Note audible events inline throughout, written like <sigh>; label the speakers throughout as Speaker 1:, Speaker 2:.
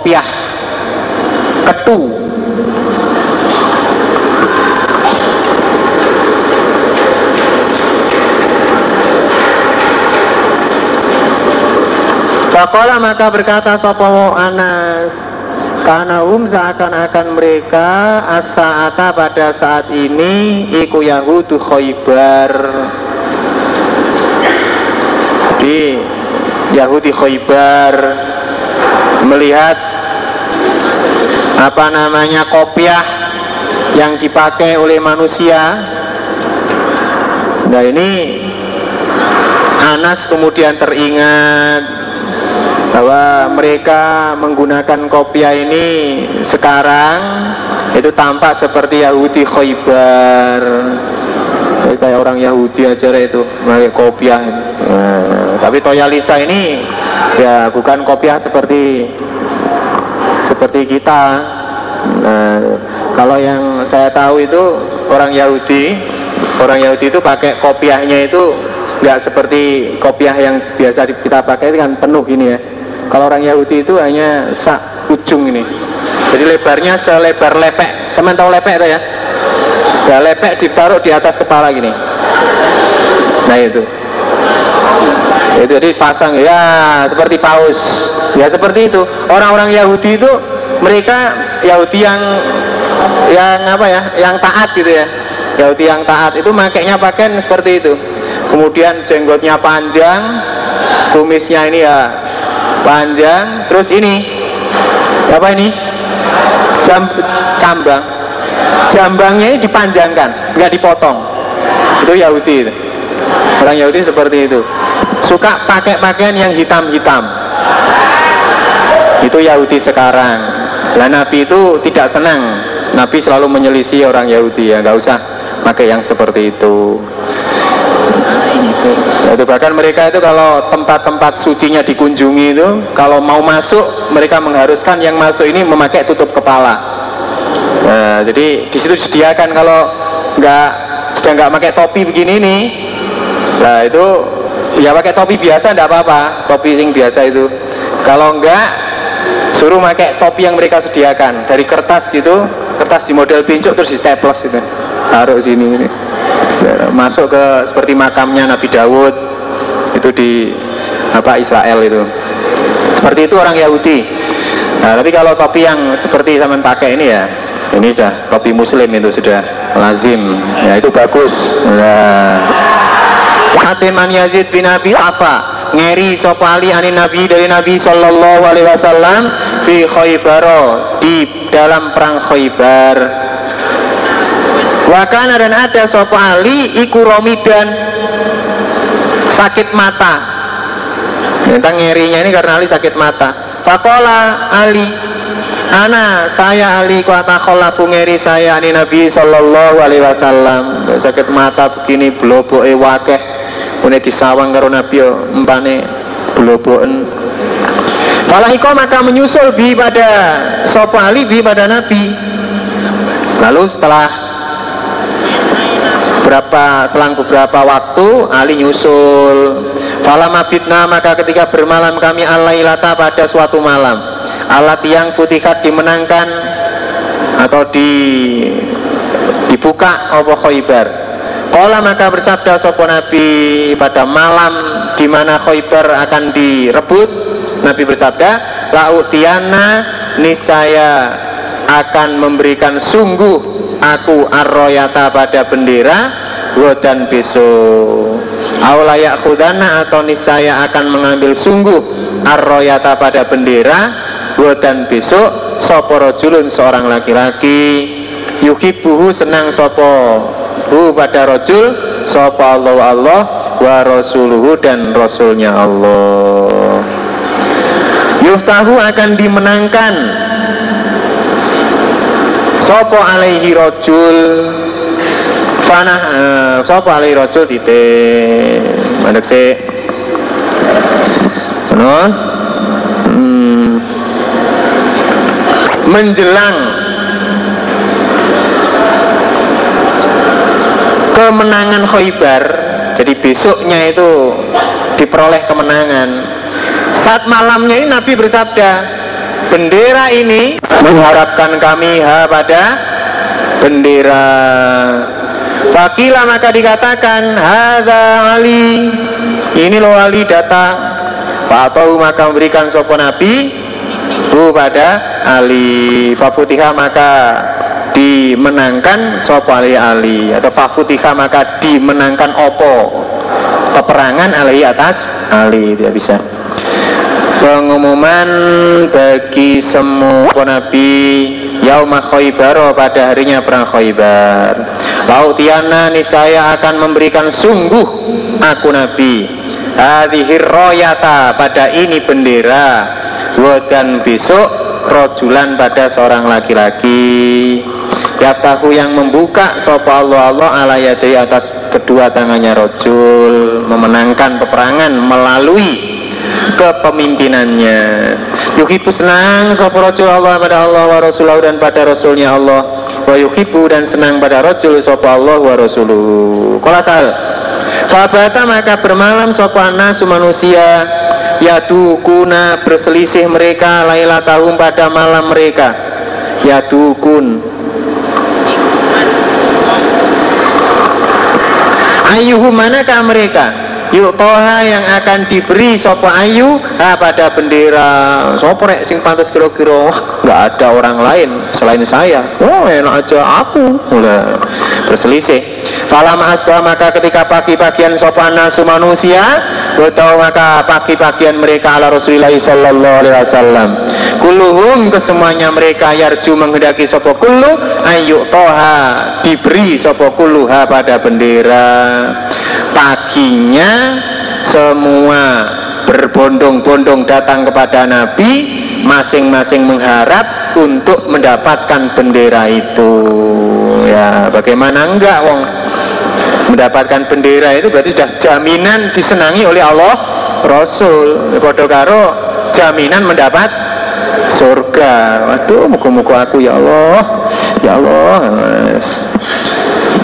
Speaker 1: kopiah ketu. Fakola maka berkata Sopo Anas? Karena um seakan-akan mereka Asa'ata pada saat ini Iku Yahudu Khoibar Di Yahudi Khoibar Melihat Apa namanya kopiah Yang dipakai oleh manusia. Nah ini Anas kemudian teringat bahwa mereka menggunakan kopiah ini sekarang itu tampak seperti Yahudi Khaybar. Kayak orang Yahudi aja itu pakai kopiah nah, tapi Toyalisa ini ya bukan kopiah seperti seperti kita nah, kalau yang saya tahu itu orang Yahudi orang Yahudi itu pakai kopiahnya itu nggak seperti kopiah yang biasa kita pakai kan penuh ini ya kalau orang Yahudi itu hanya sak ujung ini. Jadi lebarnya selebar lepek. Semen tahu lepek itu ya? Ya lepek ditaruh di atas kepala gini. Nah itu. Itu jadi pasang ya seperti paus. Ya seperti itu. Orang-orang Yahudi itu mereka Yahudi yang yang apa ya? Yang taat gitu ya. Yahudi yang taat itu makainya pakaian seperti itu. Kemudian jenggotnya panjang, kumisnya ini ya panjang terus ini apa ini Jam, cambang jambangnya ini dipanjangkan nggak dipotong itu Yahudi itu. orang Yahudi seperti itu suka pakai pakaian yang hitam-hitam. Itu Yahudi sekarang. Lah Nabi itu tidak senang. Nabi selalu menyelisih orang Yahudi ya nggak usah pakai yang seperti itu. Itu bahkan mereka itu kalau tempat-tempat sucinya dikunjungi itu kalau mau masuk mereka mengharuskan yang masuk ini memakai tutup kepala. Nah, jadi di situ disediakan kalau nggak sudah nggak pakai topi begini nih, nah itu ya pakai topi biasa tidak apa-apa, topi yang biasa itu. Kalau enggak suruh pakai topi yang mereka sediakan. Dari kertas gitu, kertas di model pincuk terus di staples itu, taruh sini ini. Masuk ke seperti makamnya Nabi Dawud. Itu di apa Israel itu. Seperti itu orang Yahudi. Nah tapi kalau topi yang seperti zaman pakai ini ya ini sudah topi muslim itu sudah lazim. Ya itu bagus. Nah Hatiman Yazid bin Abi apa ngeri sopali ani Nabi dari Nabi Sallallahu Alaihi Wasallam di Khaybaro di dalam perang Khaybar. Wakana dan ada sopo Ali iku dan sakit mata. Tentang ngerinya ini karena Ali sakit mata. Fakola Ali Ana saya Ali kuata kholapu ngeri saya ini Nabi Sallallahu Alaihi Wasallam. Sakit mata begini blobo e wakeh Pune disawang karo Nabi empane bloboen Falahiko maka menyusul bi pada sopo Ali bi pada Nabi. Lalu setelah beberapa selang beberapa waktu Ali nyusul. Falama fitnah maka ketika bermalam kami alailata pada suatu malam. Alat yang putikat dimenangkan atau di dibuka apa khoibar Kala maka bersabda sopo Nabi pada malam di mana Khoibar akan direbut Nabi bersabda Lautiana nisaya akan memberikan sungguh aku arroyata pada bendera dan besok. Aulayak kudana atau nisaya akan mengambil sungguh arroyata pada bendera dan besok soporo julun seorang laki-laki. Yuhibuhu senang sopo hu pada rojul sopo Allah Allah wa rasuluhu dan rasulnya Allah. Yuftahu akan dimenangkan. Sopo alaihi rojul Fana uh, Sopo alaihi rojul titik Mandek si hmm. Menjelang Kemenangan Khoibar. Jadi besoknya itu Diperoleh kemenangan. Saat malamnya ini Nabi bersabda bendera ini mengharapkan kami ha pada bendera. Fakila maka dikatakan Hada Ali. Ini loh Ali datang. Fatau maka memberikan sopo Nabi Bu pada Ali. Fafutiha maka dimenangkan sopo Ali Ali Atau Fafutiha maka dimenangkan opo? Peperangan Ali atas Ali Tidak bisa. Pengumuman bagi semua nabi yauma khaybar pada harinya perang khaybar. Lautiana saya akan memberikan sungguh aku nabi. Hadihir royata pada ini bendera. Dan besok rojulan pada seorang laki-laki ya tahu yang membuka sopa Allah Allah ala yadai atas kedua tangannya rojul memenangkan peperangan melalui kepemimpinannya. Yuhibu senang sapa Allah pada Allah wa rasulahu dan pada rasulnya Allah. Wa yuhibu dan senang pada rasul sapa Allah wa rasuluhu kolasal Fabata maka bermalam sopa nasu manusia Yadukuna berselisih mereka Laila tahun pada malam mereka. Yadukun Ayuhu manakah mereka? Yuk toha yang akan diberi sopo ayu ha, pada bendera? Sopo rek sing pantas kira-kira? Nggak ada orang lain selain saya. Oh enak aja aku. Mulai berselisih. Falamah asbah maka ketika pagi-pagian sopan nasu manusia Betul maka pagi-pagian mereka ala Rasulullah Sallallahu Alaihi Wasallam Kuluhum kesemuanya mereka yarju menghendaki sopo kulu Ayu toha diberi sopo kuluha pada bendera. Paginya semua berbondong-bondong datang kepada Nabi masing-masing mengharap untuk mendapatkan bendera itu. Ya bagaimana enggak wong? Mendapatkan bendera itu berarti sudah jaminan disenangi oleh Allah Rasul. Bodoh jaminan mendapat surga waduh muka-muka aku ya Allah ya Allah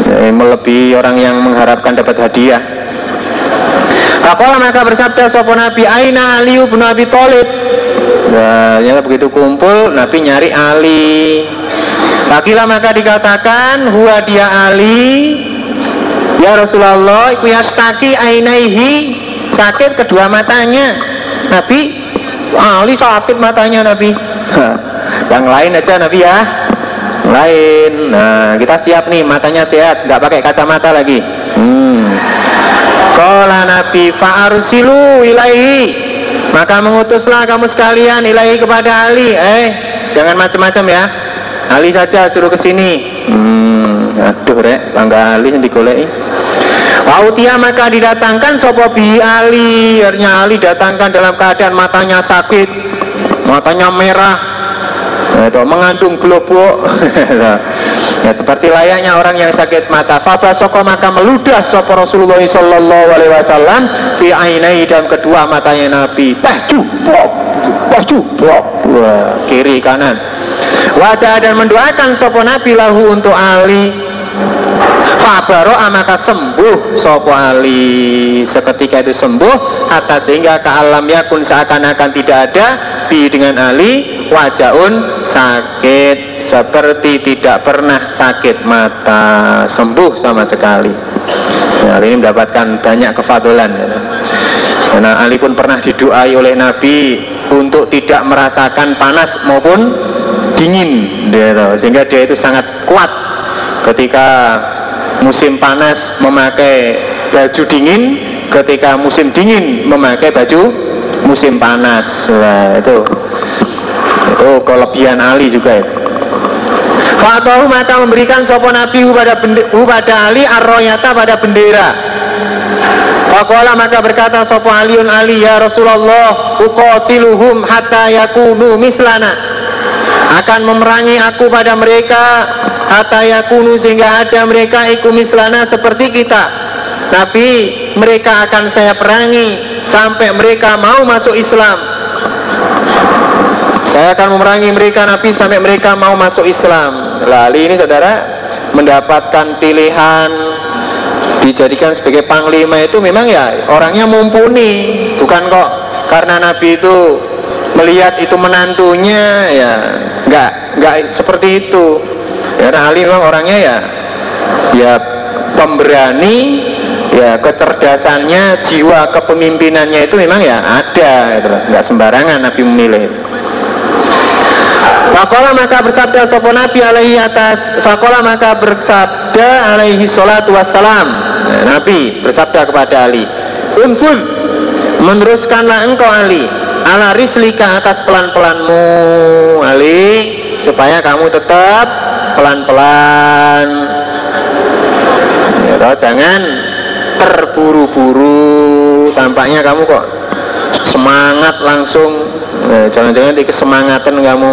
Speaker 1: eh, melebihi orang yang mengharapkan dapat hadiah Apalah maka bersabda sopo Nabi Aina Ali bin Abi Thalib. Nah, ya, begitu kumpul Nabi nyari Ali. Pakilah maka dikatakan huwa dia Ali. Ya Rasulullah, iku yastaki ainaihi sakit kedua matanya. Nabi Ali sakit matanya Nabi. Yang lain aja Nabi ya. Lain. Nah kita siap nih matanya sehat nggak pakai kacamata lagi. Hmm. Nabi fa'arsilu ilaihi. Maka mengutuslah kamu sekalian ilahi kepada Ali. Eh jangan macam-macam ya. Ali saja suruh ke sini. Hmm, aduh rek bangga Ali yang digolei Wautia maka didatangkan sopo bi Ali? Akhirnya Ali datangkan dalam keadaan matanya sakit Matanya merah. Itu mengandung globok. <laughs> Ya seperti layaknya orang yang sakit mata. Faba soko maka meludah sopo Rasulullah Sallallahu Alaihi Wasallam fi ainai dan kedua matanya Nabi. Baju blok baju blok kiri kanan. Wajah dan mendoakan sopo Nabi lahu untuk Ali. Fabaro maka sembuh sopo Ali seketika itu sembuh atas sehingga ke alam yakun seakan-akan tidak ada bi dengan Ali wajahun sakit seperti tidak pernah sakit mata sembuh sama sekali ya, ini mendapatkan banyak kefadulan ya. karena Ali pun pernah didoai oleh Nabi untuk tidak merasakan panas maupun dingin ya, sehingga dia itu sangat kuat ketika musim panas memakai baju dingin ketika musim dingin memakai baju musim panas. Nah, itu. Itu kelebihan Ali juga ya. Fatahu maka memberikan sopo nabi pada, pada Ali arroyata pada bendera. Fakola maka berkata sopo Aliun Ali ya Rasulullah ukotiluhum hatta yakunu mislana akan memerangi aku pada mereka hatta yakunu sehingga ada mereka iku mislana seperti kita. Tapi mereka akan saya perangi sampai mereka mau masuk Islam. Saya akan memerangi mereka Nabi sampai mereka mau masuk Islam. Lalu ini saudara mendapatkan pilihan dijadikan sebagai panglima itu memang ya orangnya mumpuni. Bukan kok karena Nabi itu melihat itu menantunya ya nggak nggak seperti itu. Karena Ali memang orangnya ya ya pemberani ya kecerdasannya jiwa kepemimpinannya itu memang ya ada gitu nggak sembarangan Nabi memilih. Fakola maka bersabda sopo Nabi alaihi atas Fakola maka bersabda alaihi salatu wassalam. Nah, Nabi bersabda kepada Ali Unfud Meneruskanlah engkau Ali Ala rislika atas pelan-pelanmu Ali. Supaya kamu tetap pelan-pelan. Ya, Jangan terburu-buru. Tampaknya kamu kok semangat langsung. Eh, Jangan-jangan di kesemangatan kamu.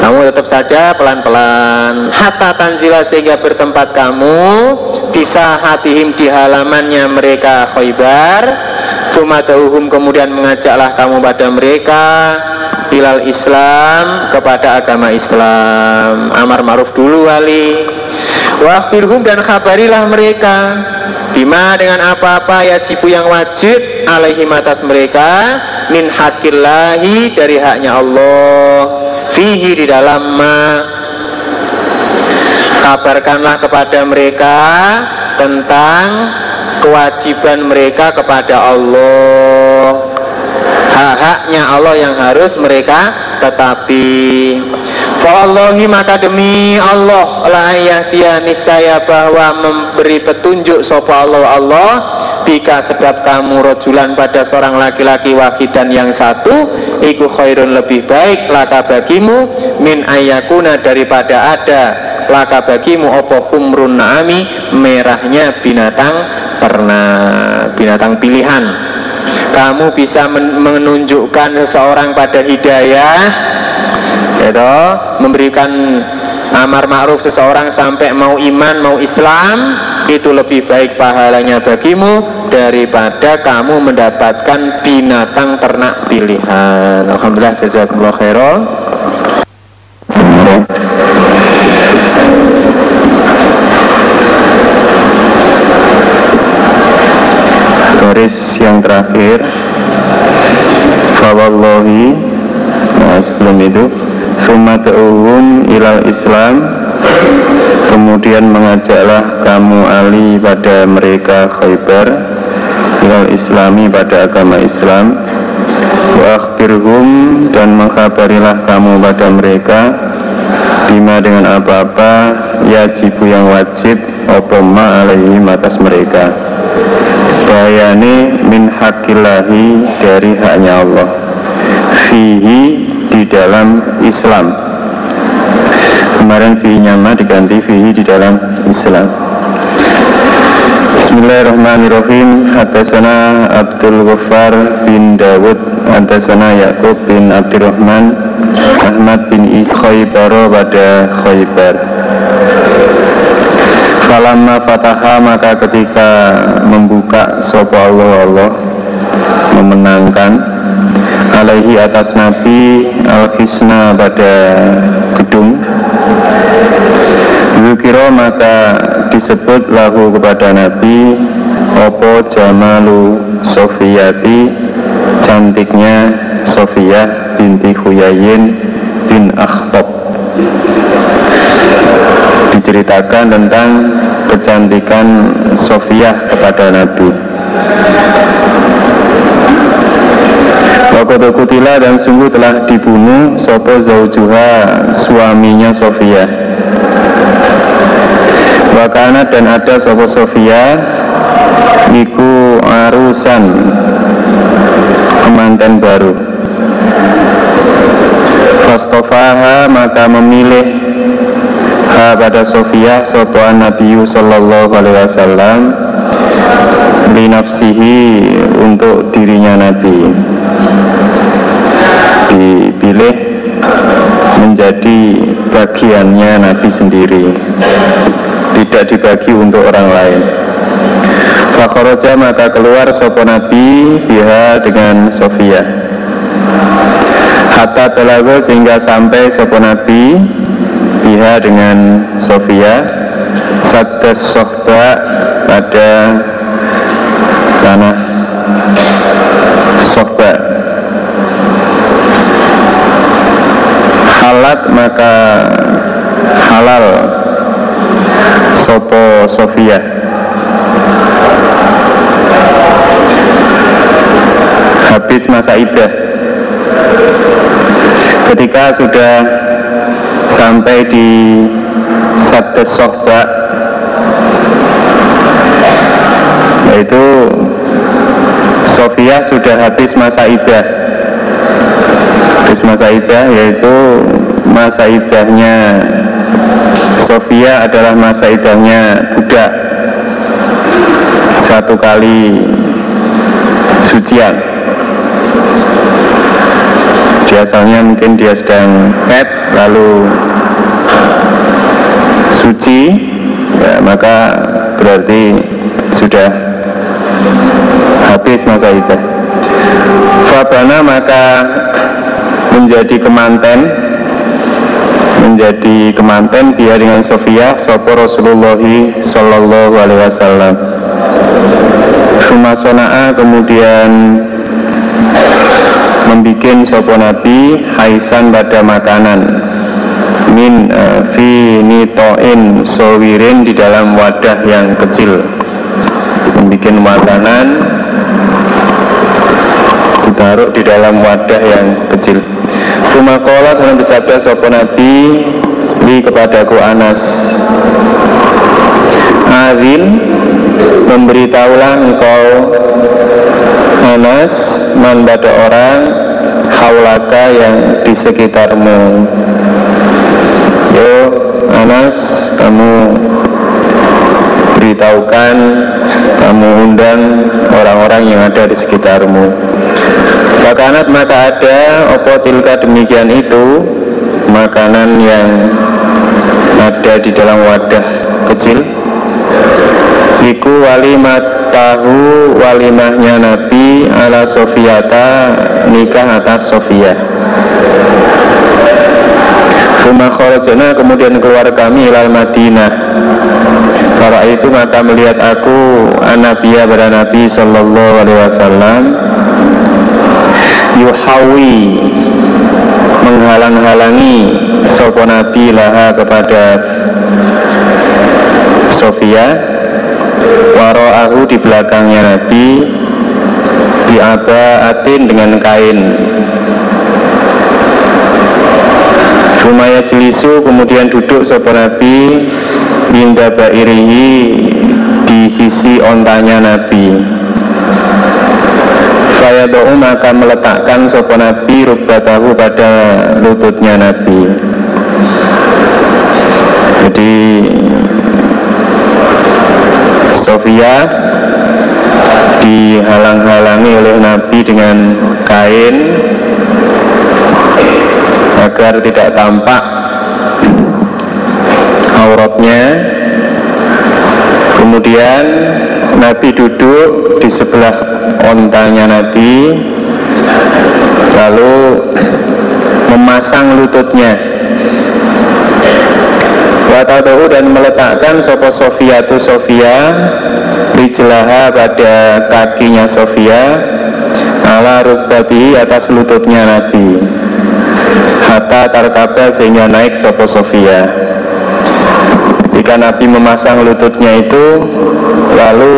Speaker 1: Kamu tetap saja pelan-pelan. Hatta tanzila sehingga bertempat kamu. Bisa hatihim di halamannya mereka khaybar Sumadauhum kemudian mengajaklah kamu pada mereka Hilal Islam kepada agama Islam. Amar ma'ruf dulu wali Wahfirhum dan khabarilah mereka. Bima dengan apa-apa ya cipu yang wajib alaihim atas mereka Min hakillahi dari haknya Allah. Fihi di dalam ma. Kabarkanlah kepada mereka tentang kewajiban mereka kepada Allah. Hak-haknya Allah yang harus mereka tetapi. Fawallahi maka demi Allah la dia niscaya bahwa memberi petunjuk sopa Allah Allah Bika sebab kamu rojulan pada seorang laki-laki wakidan yang satu Iku khairun lebih baik laka bagimu Min ayakuna daripada ada Laka bagimu opo humrun naami Merahnya binatang pernah Binatang pilihan Kamu bisa menunjukkan seseorang pada hidayah gitu, Memberikan amar ma'ruf seseorang sampai mau iman, mau Islam itu lebih baik pahalanya bagimu daripada kamu mendapatkan binatang ternak pilihan. Alhamdulillah jazakumullah khairan. Garis yang terakhir. Fawallahi Nah sebelum itu. Summa ilal Islam. Kemudian mengajaklah kamu Ali pada mereka Khaybar. Ilal Islami pada agama Islam. Wa dan mengkhabarilah kamu pada mereka. Bima dengan apa-apa Yajibu yang wajib Opoma alaihi atas mereka Bayani min hakillahi dari haknya Allah. Fihi di dalam Islam. Kemarin fi nyama diganti fi di dalam Islam. Bismillahirrahmanirrahim. Hadasana Abdul Ghaffar bin Dawud Hadasana Yakub bin Abdurrahman Ahmad bin Ishaibaro pada Khaybar Falamma fataha maka ketika membuka Sopo Allah Allah Memenangkan. Alaihi atas Nabi Al-Hisna pada gedung. Zukiro maka disebut lahu kepada Nabi Opo Jamalu Sofiyati? Cantiknya Sofiyah binti Huyayin bin Akhtab Diceritakan tentang kecantikan Sofiyah kepada Nabi. Wakodo kutila dan sungguh telah dibunuh Sopo Zaujuha suaminya Sofiyah Wakana dan ada Sopo Sofia Iku arusan Kemanten baru. Fastofaha maka memilih pada Sofia Sopoan Nabi Sallallahu Alaihi Wasallam Binafsihi untuk dirinya Nabi. Dipilih menjadi bagiannya Nabi sendiri. Tidak dibagi untuk orang lain. Fakhoroja maka keluar sopo nabi biha dengan Sofia. Hatta telago sehingga sampai sopo nabi biha dengan Sofia. Saddas sohba pada tanah sohba. Halat maka halal. Sopo Sofia. Habis masa idah. Ketika sudah sampai di Sabda Sohba yaitu Sofia sudah habis masa idah. Habis masa idah yaitu masa idahnya Sofia adalah masa idahnya budak. Satu kali sucian. Biasanya mungkin dia sedang head lalu suci ya, maka berarti sudah habis masa idah Fabana maka menjadi kemanten menjadi kemanten dia dengan Sofia sopo Rasulullah Sallallahu Alaihi Wasallam. Sumasonaa kemudian membikin sopo Nabi haisan pada makanan. Min uh, fi nitoin sowirin di dalam wadah yang kecil. Membikin makanan ditaruh di dalam wadah yang kecil. Sumakola dalam bersabda sopo Nabi li kepadaku Anas. Azin memberitahulah engkau Anas man pada orang haulaka yang di sekitarmu. Yo Anas kamu beritahukan kamu undang orang-orang yang ada di sekitarmu. Makanat maka ada opo tilka demikian itu makanan yang ada di dalam wadah kecil Iku walimatahu walimahnya Nabi ala Sofiata nikah atas Sofia. Rumah kharajana kemudian keluar kami ilal Madinah. Para itu maka melihat aku Anabiya pada Nabi Sallallahu Alaihi Wasallam yuhawi menghalang-halangi sopo nabi laha kepada Sofia waro'ahu di belakangnya nabi di atin dengan kain. Sumaya jelisu kemudian duduk sopo nabi Binda bairihi di sisi ontanya nabi. Saya doa maka meletakkan sopo nabi rubbatahu pada lututnya nabi. Jadi Sofia dihalang-halangi oleh nabi dengan kain agar tidak tampak auratnya. Kemudian Nabi duduk di sebelah ontanya Nabi lalu memasang lututnya Watadahu dan meletakkan Sopo Sofia tu Sofia Rijlaha pada kakinya Sofia Ala rukbati atas lututnya Nabi. Hatta tarkaba sehingga naik Sopo Sofia. Jika Nabi memasang lututnya itu Lalu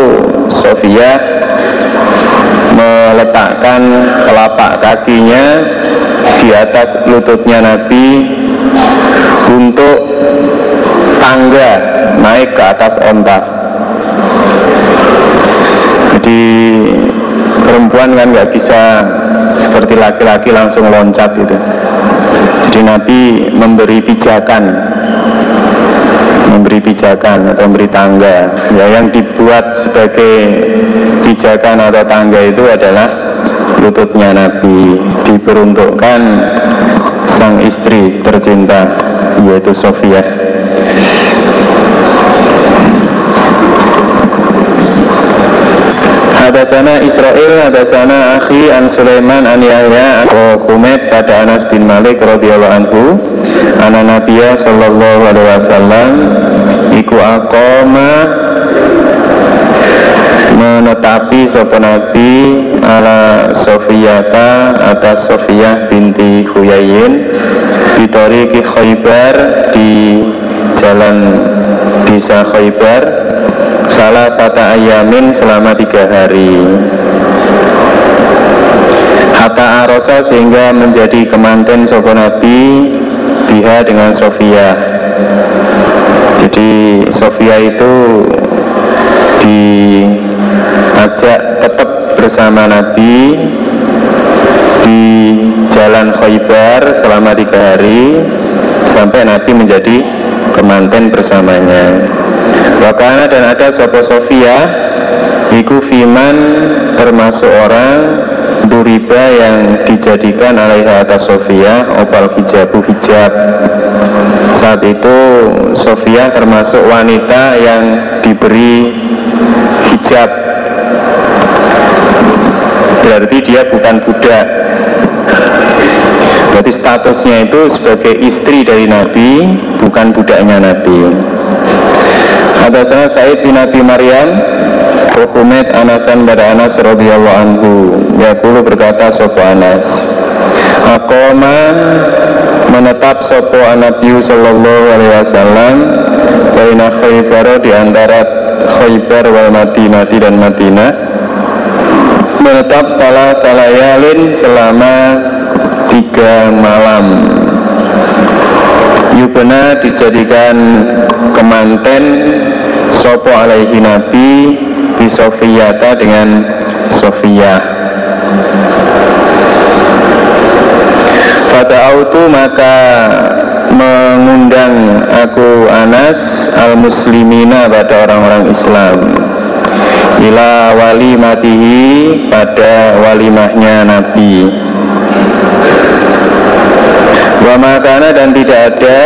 Speaker 1: Sofia meletakkan telapak kakinya di atas lututnya Nabi untuk tangga naik ke atas onta jadi perempuan kan nggak bisa seperti laki-laki langsung loncat gitu jadi Nabi memberi pijakan memberi pijakan atau memberi tangga. Ya yang dibuat sebagai pijakan atau tangga itu adalah lututnya Nabi. Diperuntukkan sang istri tercinta yaitu Sofia Hadasana Israel, hadasana Akhi an Sulaiman an Yahya Aku Kumet pada Anas bin Malik radhiyallahu anhu. Ana Nabiya sallallahu alaihi wasallam Iku akoma menetapi sopo nabi ala Sofiyata atas Sofiyah binti Huyayin Bitori Ki Khaybar di jalan desa Khaybar salah kata ayamin selama tiga hari Hatta arosa sehingga menjadi kemanten sopo Nabi Biha dengan Sofia Jadi Sofia itu diajak tetap bersama Nabi di jalan Khaybar selama tiga hari sampai Nabi menjadi kemanten bersamanya. Wakana dan ada Sopo Sofia Iku Fiman termasuk orang Duriba yang dijadikan oleh atas Sofia Opal hijabu hijab. Saat itu Sofia termasuk wanita yang diberi hijab. Berarti dia bukan budak. Berarti statusnya itu sebagai istri dari Nabi Bukan budaknya Nabi Hadasana Said bin Abi Maryam Hukumet Anasan pada Anas radhiyallahu anhu. Yakulu berkata Sopo Anas? Akoma menetap Sopo Anabiu sallallahu alaihi wasallam Baina Khaybar di antara Khaybar wal Madinah dan Madinah. Menetap salah salayalin selama tiga malam. Yubna dijadikan kemanten Sopo alaihi nabi di Sofiyata dengan Sofia. Pada autu maka mengundang aku Anas al-muslimina pada orang-orang Islam. Ila wali matihi pada walimahnya Nabi. Wa makana dan tidak ada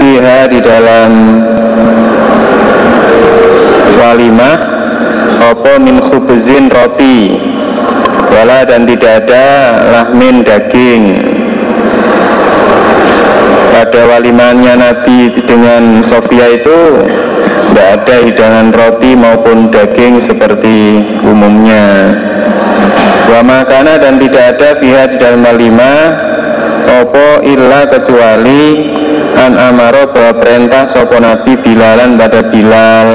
Speaker 1: fiha di dalam walimah Opo min khubzin roti. Wala dan tidak ada lahmin daging. Pada walimahnya Nabi dengan Sofia itu Tidak ada hidangan roti maupun daging seperti umumnya. Wa makana dan tidak ada pihak di dalam walimah opo illa kecuali an amaro bahwa perintah sopo nabi bilalan pada bilal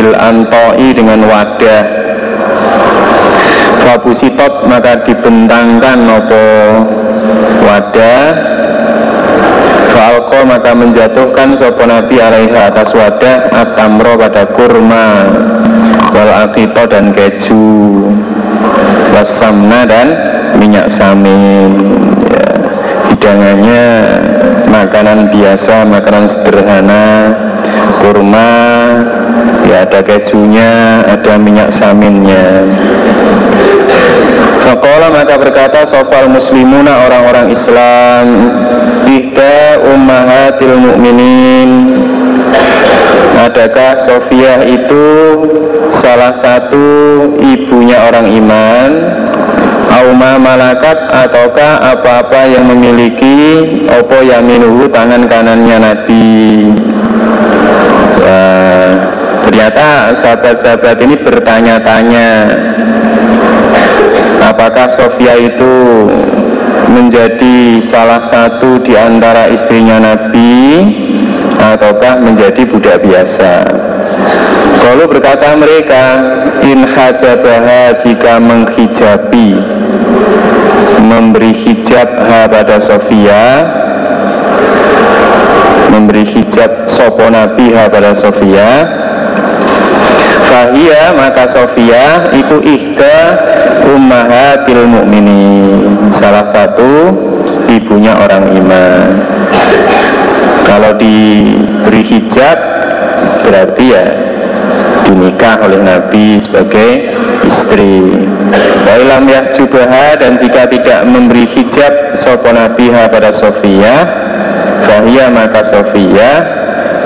Speaker 1: bil antoi dengan wadah. Fabusitot maka dibentangkan opo wadah. Falko maka menjatuhkan sopo nabi alaiha atas wadah atamro pada kurma wal akito dan keju wasamna dan minyak samin. Hidangannya makanan biasa, makanan sederhana, kurma, ya ada kejunya, ada minyak saminnya. Fakola maka berkata sofal muslimuna orang-orang Islam Ihda ummahatil mu'minin. Adakah Sofia itu salah satu ibunya orang iman? Auma malakat ataukah apa-apa yang memiliki opo yaminuhu tangan kanannya Nabi? Wah, ternyata sahabat-sahabat ini bertanya-tanya apakah Sofia itu menjadi salah satu di antara istrinya Nabi ataukah menjadi budak biasa? Kalau berkata mereka in hajabaha jika menghijabi memberi hijab pada Sofia memberi hijab sopo nabi pada Sofia Fahia maka Sofia itu ihda ummahatil mu'mini salah satu ibunya orang iman. Kalau diberi hijab berarti ya dinikah oleh Nabi sebagai istri. Wailam jubaha dan jika tidak memberi hijab sopo nabiha pada Sofia Fahia maka Sofia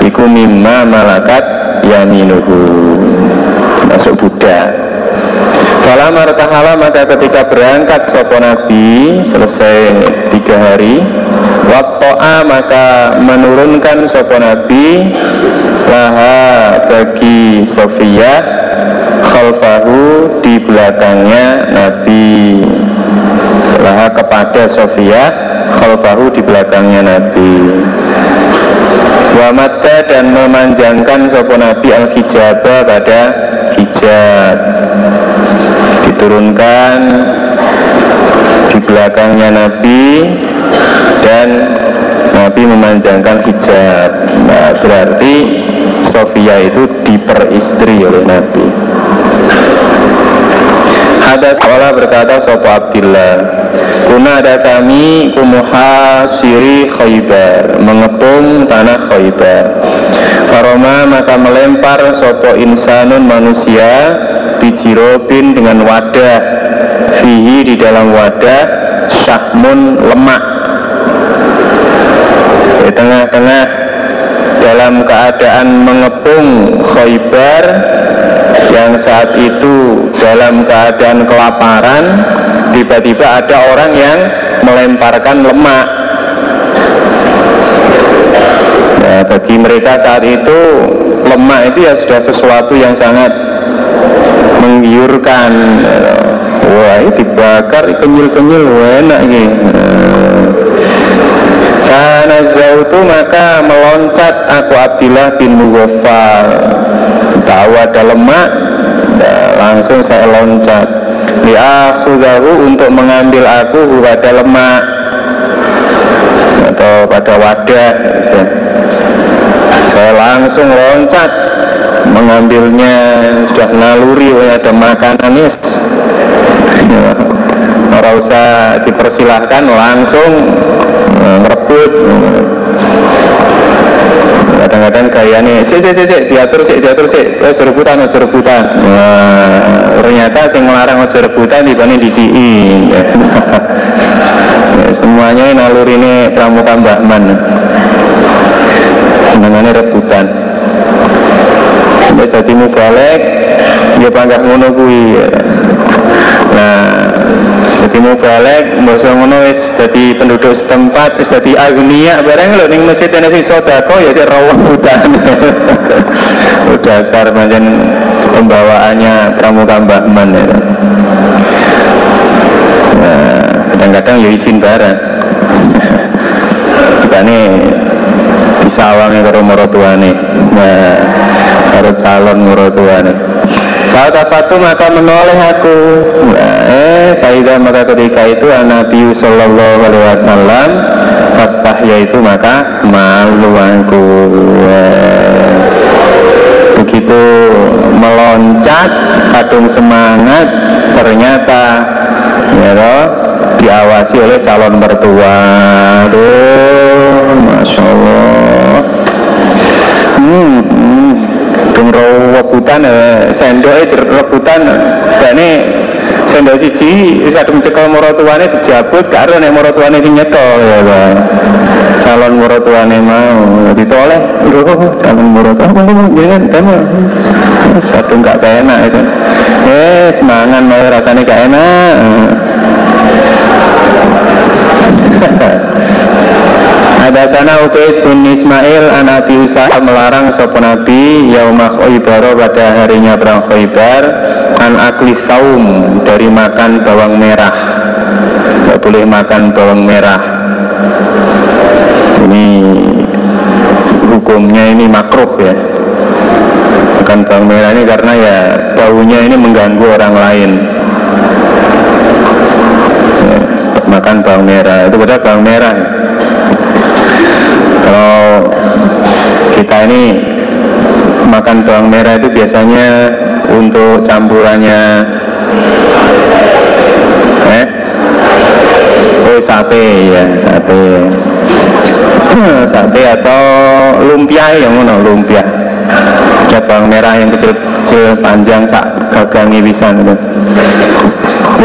Speaker 1: Iku mimma malakat yaminuhu Masuk Buddha. Kalau martahala maka ketika berangkat sopo nabi Selesai tiga hari Wakto'a maka menurunkan sopo nabi Laha bagi Sofia khalfahu di belakangnya Nabi. Lah kepada Sofia khalfahu di belakangnya Nabi. Wa dan memanjangkan sopo Nabi al hijabah pada hijab diturunkan di belakangnya Nabi dan Nabi memanjangkan hijab. Nah, berarti Sofia itu diperistri oleh Nabi. Ada sekolah berkata Sopo Abdillah Kuna ada kami kumuha siri khaybar Mengepung tanah khaybar Faroma maka melempar Sopo insanun manusia Bijirobin dengan wadah. Fihi di dalam wadah Syahmun lemak. Di tengah-tengah Dalam keadaan mengepung khaybar Yang saat itu dalam keadaan kelaparan tiba-tiba ada orang yang melemparkan lemak ya, bagi mereka saat itu lemak itu ya sudah sesuatu yang sangat menggiurkan. Wah ini dibakar kenyil-kenyil enak gitu karena itu maka meloncat aku Abdillah bin Mughafal tahu ada lemak langsung saya loncat. Liakhudahu untuk mengambil aku pada lemak. Atau pada wadah saya langsung loncat. Mengambilnya sudah naluri ada makanan ya orang usah dipersilahkan langsung eh, merebut kadang-kadang nih si si si si diatur si diatur si terus rebutan ojo nah, ternyata sing melarang ojo rebutan dibanding di sini <laughs> ya. semuanya nalur ini pramuka Mbak Man senangannya rebutan sampai jadi balik dia panggah ngono ya. nah jadi mau balik, mbasa ngono wis jadi penduduk setempat, wis jadi agnia bareng lho ning masjid ana sing sedekah ya sik rawuh hutan. <laughs> Dasar pancen pembawaannya pramuka Mbah Man ya. Nah, kadang-kadang ya izin barang. <laughs> Ini disawangnya karo maratuane. Nah, karo calon maratuane. Fatafatu maka menoleh aku nah, Eh, Faidah maka ketika itu Nabi Sallallahu Alaihi Wasallam Fastahya itu maka malu aku eh, Begitu meloncat Kadung semangat Ternyata Ya toh diawasi oleh calon mertua Aduh, Masya Allah. Hmm, hmm. Rebutan eh, sendok rebutan ini sendok siji kadung cekel maratuwane dijabut karo nek maratuwane sing ya Pak. Calon maratuwane mau. Ditoleh lho calon maratuwa apa jangan tema satu enggak enak itu. Eh semangan mau rasanya gak enak Ada sana Ubaid bin Ismail anak Abi melarang sopan Nabi Yaumah Khaybar pada harinya perang Khaybar An akli saum dari makan bawang merah. Tidak boleh makan bawang merah. Ini hukumnya ini makruh ya. Makan bawang merah ini karena ya baunya ini mengganggu orang lain. Ya, Makan bawang merah. Itu benar bawang merah kalau kita ini makan bawang merah itu biasanya untuk campurannya eh? Oh sate ya sate. <clears throat> Sate atau lumpia yang mana lumpia. Ada bawang merah yang kecil-kecil panjang sak gagangi bisa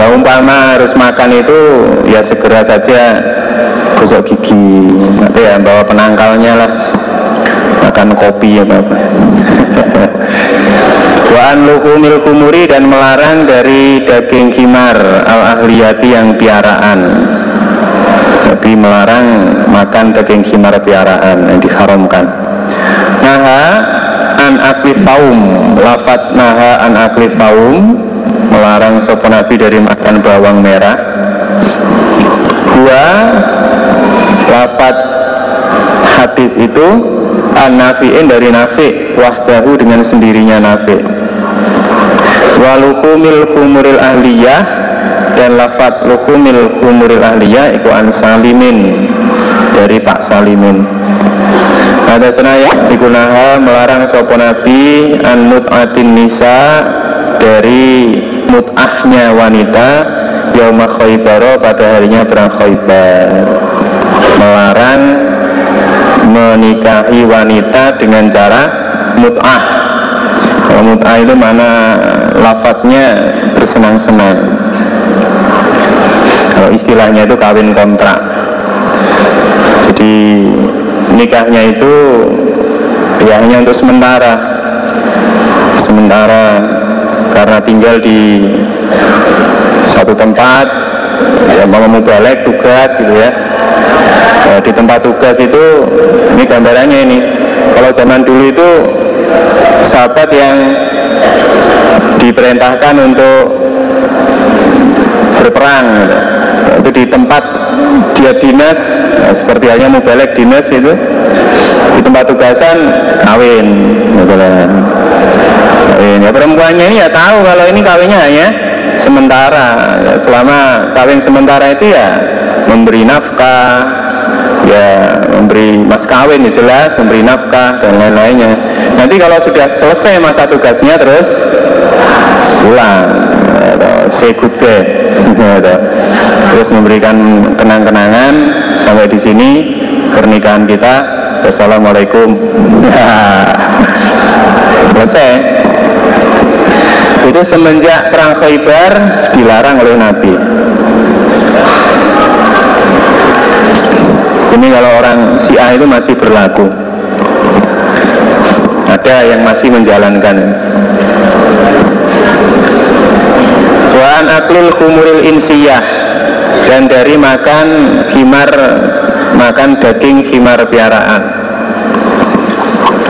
Speaker 1: ya umpama harus makan itu ya segera saja gosok gigi nanti ya bawa penangkalnya lah. Makan kopi ya bapak. <laughs> Waan lukumil kumuri dan melarang dari daging khimar al ahliyati yang piaraan. Tapi melarang makan daging khimar piaraan yang diharamkan. Naha an akli faum. Lafat naha an akli faum. Melarang sopan nabi dari makan bawang merah. Dua Lafat hadis itu An-nafi'in dari nafi' Wahdahu dengan sendirinya nafi' Walukumil kumuril ahliyah Dan lafat lukumil kumuril ahliyah Iku an salimin Dari Pak Salimin. Ada senaya digunakan melarang sopo nabi An mut'atin nisa Dari mut'ahnya wanita Yaumah Khaybaro pada harinya perang Khaybar Melarang menikahi wanita dengan cara mut'ah. Kalau mut'ah itu mana lafadznya bersenang-senang. Kalau istilahnya itu kawin kontrak. Jadi nikahnya itu ya hanya untuk sementara. Sementara karena tinggal di satu tempat ya mau balik tugas gitu ya nah, di tempat tugas itu ini gambarannya ini. Kalau zaman dulu itu sahabat yang diperintahkan untuk berperang gitu. itu di tempat dia dinas nah, seperti halnya balik dinas itu di tempat tugasan kawin gitu kawin. Ya perempuannya ini ya tahu kalau ini kawinnya hanya sementara. Ya, selama kawin sementara itu ya memberi nafkah ya memberi mas kawin ya jelas memberi nafkah dan lain-lainnya. Nanti kalau sudah selesai masa tugasnya terus pulang. Goodbye terus memberikan kenang-kenangan sampai di sini pernikahan kita. Assalamualaikum <laughs> selesai. Itu semenjak perang Khaybar dilarang oleh Nabi ini kalau orang Syiah itu masih berlaku. Ada yang masih menjalankan. Waan aklil kumuril insiyah. Dan dari makan himar makan daging himar piaraan.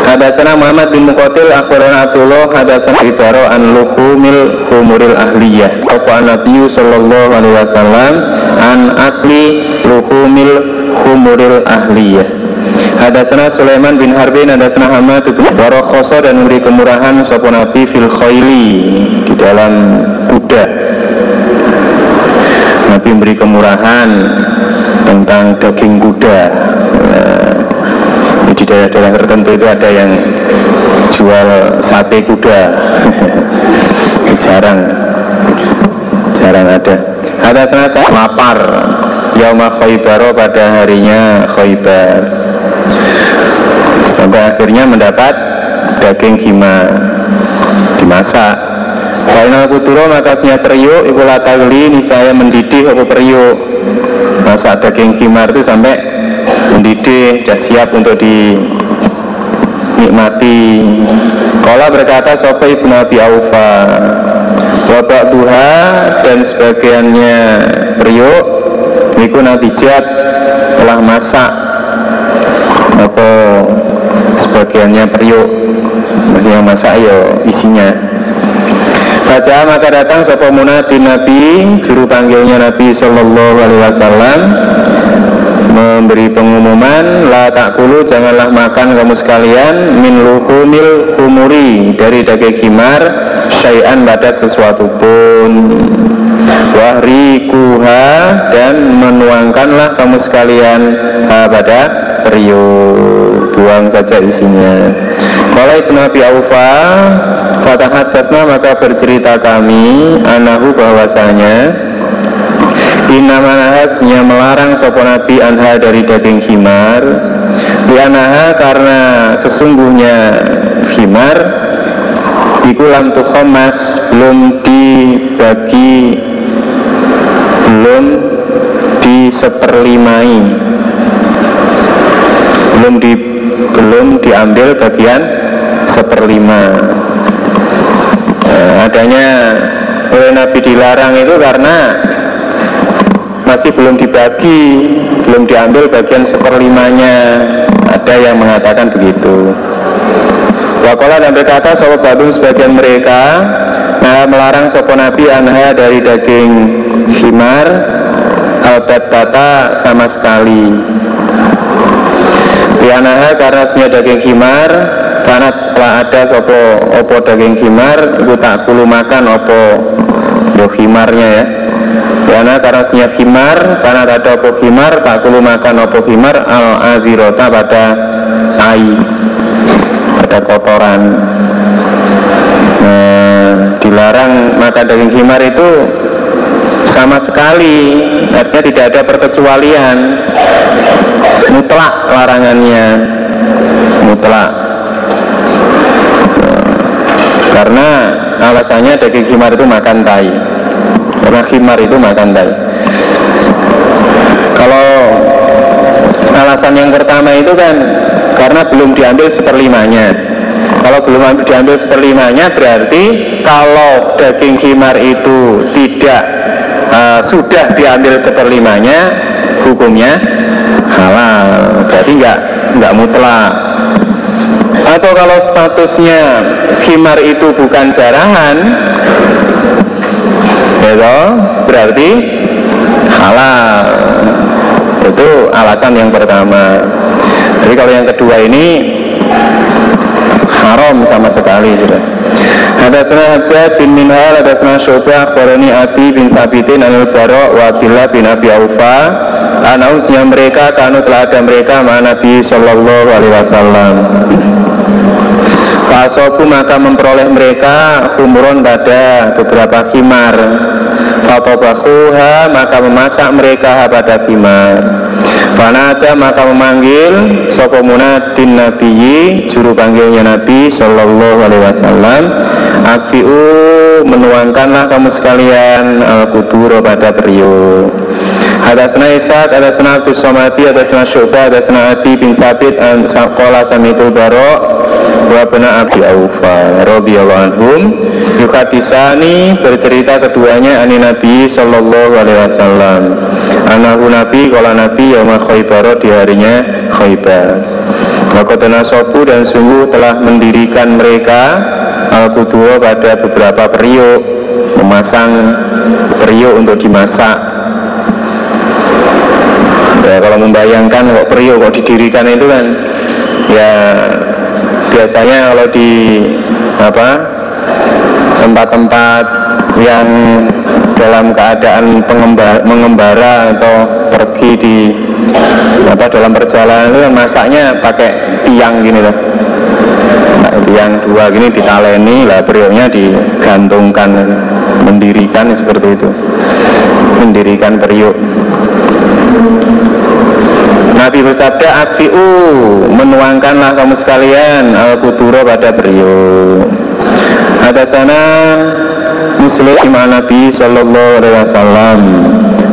Speaker 1: Hadasana Muhammad bin Muqatil Akhbarana Abdullah Hadasana Ibaro an luhumil humuril ahliyah. Apa Nabi Sallallahu Alaihi Wasallam An akli luhumil humuril ahliyah. Hadasana Sulaiman bin Harbin Hadasana Hamad bin Barokhoso dan memberi kemurahan Sopo Nabi fil khoili Di dalam kuda. Nabi memberi kemurahan Tentang daging kuda. Di daerah-daerah tertentu itu ada yang jual sate kuda. <laughs> Jarang. Jarang ada. Ada saya lapar Yauma Khaybaro pada harinya Khaybar. Sampai akhirnya mendapat daging hima. Dimasak. Kainal kuturo makasnya periuk Iku latagli ini saya mendidih aku periuk. Masak daging himar itu sampai mendidih, sudah siap untuk dinikmati. Kala berkata Sofa ibnu Abi Aufa Wabak duha dan sebagiannya periuk Niku jat telah masak Apa sebagiannya periuk Maksudnya masak ya isinya. Baca maka datang Sofa munati Nabi Juru panggilnya Nabi Sallallahu Alaihi Wasallam memberi pengumuman la takulu janganlah makan kamu sekalian min luhumil humuri dari daging himar syai'an pada sesuatu pun wahrikuha dan menuangkanlah kamu sekalian. Ha, pada periuk. Buang saja isinya. Kalau Ibn Abi Aufa Fatahat maka bercerita kami Anahu bahwasanya Inamanahasnya melarang sopo nabi anha dari daging himar Dianaha karena sesungguhnya himar Ikulam tukhomas belum dibagi Belum diseperlimai Belum di belum diambil bagian seperlima nah, adanya oleh Nabi dilarang itu karena masih belum dibagi, belum diambil bagian seperlimanya. Ada yang mengatakan begitu. Wakola dan berkata sopo badung sebagian mereka nah melarang sopo nabi anha dari daging himar albat sama sekali. Tianaha karena senyum daging himar karena telah ada sopo opo daging himar itu tak kulu makan opo do himarnya ya. Karena karena senyap himar karena ada opo himar tak kulu makan opo himar al azirota pada ai pada kotoran dilarang makan daging himar itu sama sekali. Artinya tidak ada perkecualian. Mutlak larangannya. Mutlak. Karena alasannya daging khimar itu makan tai. Karena khimar itu makan tai. Kalau alasan yang pertama itu kan karena belum diambil seperlimanya kalau belum diambil seperlimanya berarti kalau daging khimar itu tidak uh, sudah diambil seperlimanya hukumnya halal. Berarti nggak nggak mutlak. Atau kalau statusnya khimar itu bukan jarahan itu berarti halal. Itu alasan yang pertama. Jadi kalau yang kedua ini haram sama sekali sudah. Hadasna Hajjaj bin Minhal Hadasna Syubah Akhbarani Abi bin Sabitin Anil Baro Wa bin Abi Aufa. Anausnya mereka Kanu telah ada mereka Ma Nabi Sallallahu Alaihi Wasallam. Fasobu maka memperoleh mereka Humron pada beberapa khimar Fatobahuha maka memasak mereka pada khimar Fanada maka memanggil Sopo munadin nabiyyi Juru panggilnya Nabi Sallallahu alaihi wasallam. Akfi'u menuangkanlah kamu sekalian Al-Kuduro pada periuk Hadasna Ishaq, hadasna Abdus Somati, hadasna Syubah, hadasna Adi bin Thabit, Sakola Samitul Barok, bena Abi Aufa radhiyallahu anhum. Yukadisani bercerita keduanya ani Nabi sallallahu alaihi wasallam. Anahu Nabi kala Nabi yauma Khaybar di harinya Khaybar. Wakotana sopu dan sungguh telah mendirikan mereka al pada beberapa periuk memasang periuk untuk dimasak. Ya, kalau membayangkan kok periuk kok didirikan itu kan ya biasanya kalau di apa tempat-tempat yang dalam keadaan pengembara, mengembara atau pergi di apa dalam perjalanan itu masaknya pakai tiang gini loh. Tiang dua gini ditaleni lah periuknya digantungkan mendirikan seperti itu. Mendirikan periuk Nabi bersabda Akfi'u menuangkanlah kamu sekalian al-kuturo pada beliau. Ada sana muslim Nabi Sallallahu Alaihi Wasallam.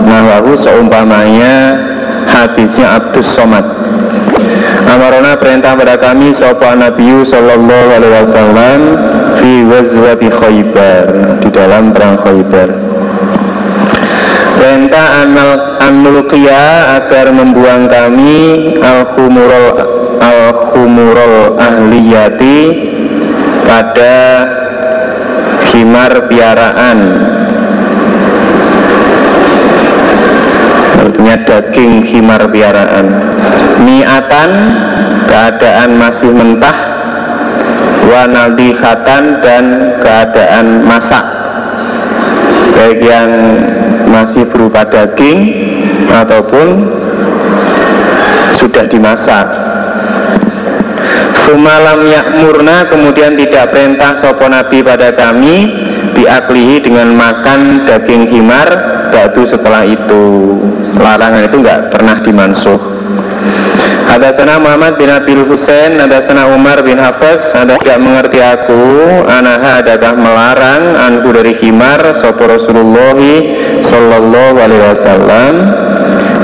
Speaker 1: Nawahu seumpamanya hadisnya Abdus Somad. Amarona perintah pada kami Sopa Nabi Sallallahu Alaihi Wasallam Fi wazwati khaybar Di dalam perang khaybar perintah anal anulkia agar membuang kami al khumurul al khumurul ahliyati pada khimar piaraan. Artinya daging khimar piaraan. Niatan keadaan masih mentah wanadihatan dan keadaan masak. Baik yang masih berupa daging ataupun sudah dimasak. Sumalam yakmurna kemudian tidak perintah sopo nabi pada kami diaklihi dengan makan daging himar batu setelah itu. Larangan itu nggak pernah dimansuh ada sana Muhammad bin Abil Husain, ada sana Umar bin Hafiz, ada tidak mengerti aku, anaha adakah melarang anku dari himar, sopo Rasulullah Sallallahu Alaihi Wasallam,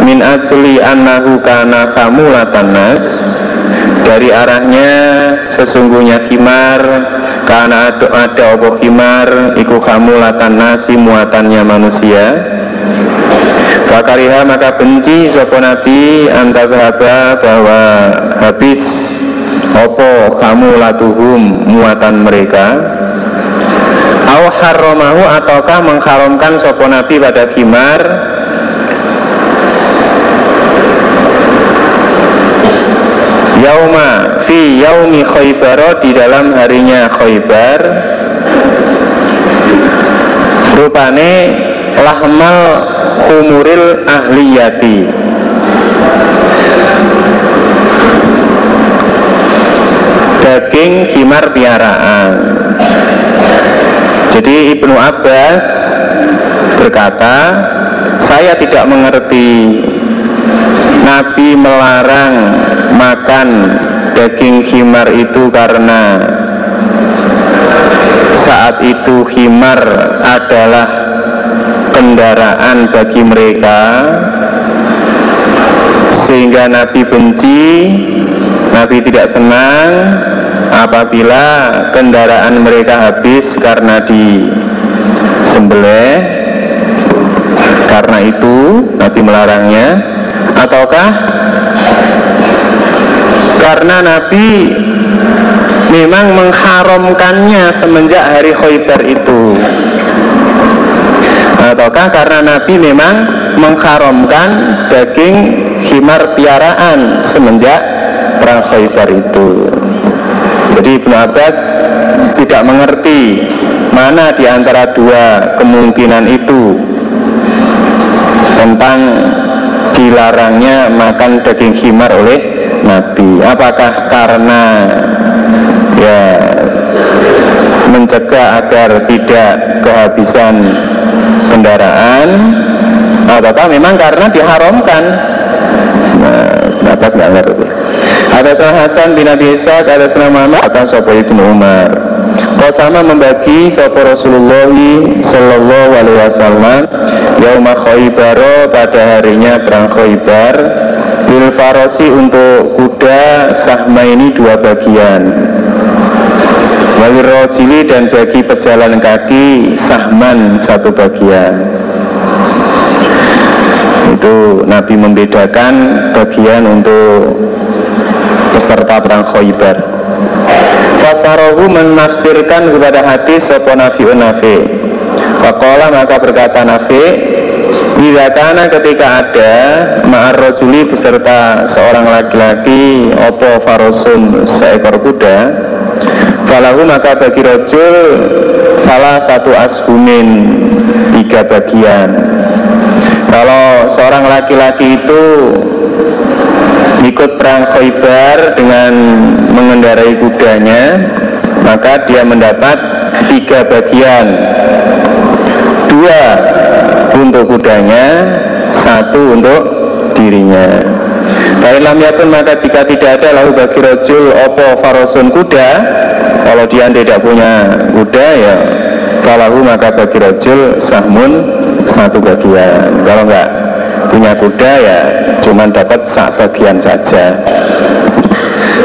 Speaker 1: min ajli annahu kana kamu latanas, dari arahnya sesungguhnya himar karena ada, ada opo himar iku kamu nasi muatannya manusia Fakariha maka benci sopo nabi antazhaba bahwa habis opo kamu latuhum muatan mereka? Aw haromahu ataukah mengharamkan sopo nabi pada khimar? Yauma fi yaumi khoybaro di dalam harinya khoybar Rupane lahmal humuril ahliyati. Daging himar piaraan jadi Ibnu Abbas berkata saya tidak mengerti. Nabi melarang makan daging himar itu karena saat itu himar adalah kendaraan bagi mereka sehingga Nabi benci Nabi tidak senang apabila kendaraan mereka habis karena di sembelih karena itu Nabi melarangnya ataukah? Karena Nabi memang mengharamkannya semenjak hari Khaybar itu ataukah karena Nabi memang mengharamkan daging himar piaraan semenjak perang Khaybar itu. Jadi Ibnu Abbas tidak mengerti mana di antara dua kemungkinan itu tentang dilarangnya makan daging himar oleh Nabi. Apakah karena ya mencegah agar tidak kehabisan kendaraan. Ataukah memang karena diharamkan. Nah, atas nggak ngerti. Ada Hasan bin Abi Ishaq ada Muhammad akan Sopo Ibnu Umar. Kau sama membagi Sopo Rasulullah Sallallahu Alaihi Wasallam? Yauma pada harinya perang Khoybar Bil Farosi untuk kuda Sahma ini dua bagian Wali rojili dan bagi pejalan kaki Sahman satu bagian Itu Nabi membedakan bagian untuk peserta perang Khaybar. Fasarohu menafsirkan kepada hati sopo nafiun nafi. Fakola maka berkata nafi, Bila karena ketika ada ma'ar rojuli beserta seorang laki-laki opo farosun seekor kuda Falahu maka bagi rojul salah satu asbumin tiga bagian. Kalau seorang laki-laki itu ikut perang Khaybar dengan mengendarai kudanya maka dia mendapat tiga bagian. Dua untuk kudanya satu untuk dirinya. Baiklah pun maka jika tidak ada lalu bagi rojul opo farosun kuda kalau dia tidak punya kuda ya kalau maka bagi rojul sahmun satu bagian. Kalau enggak punya kuda ya cuman dapat sak bagian saja.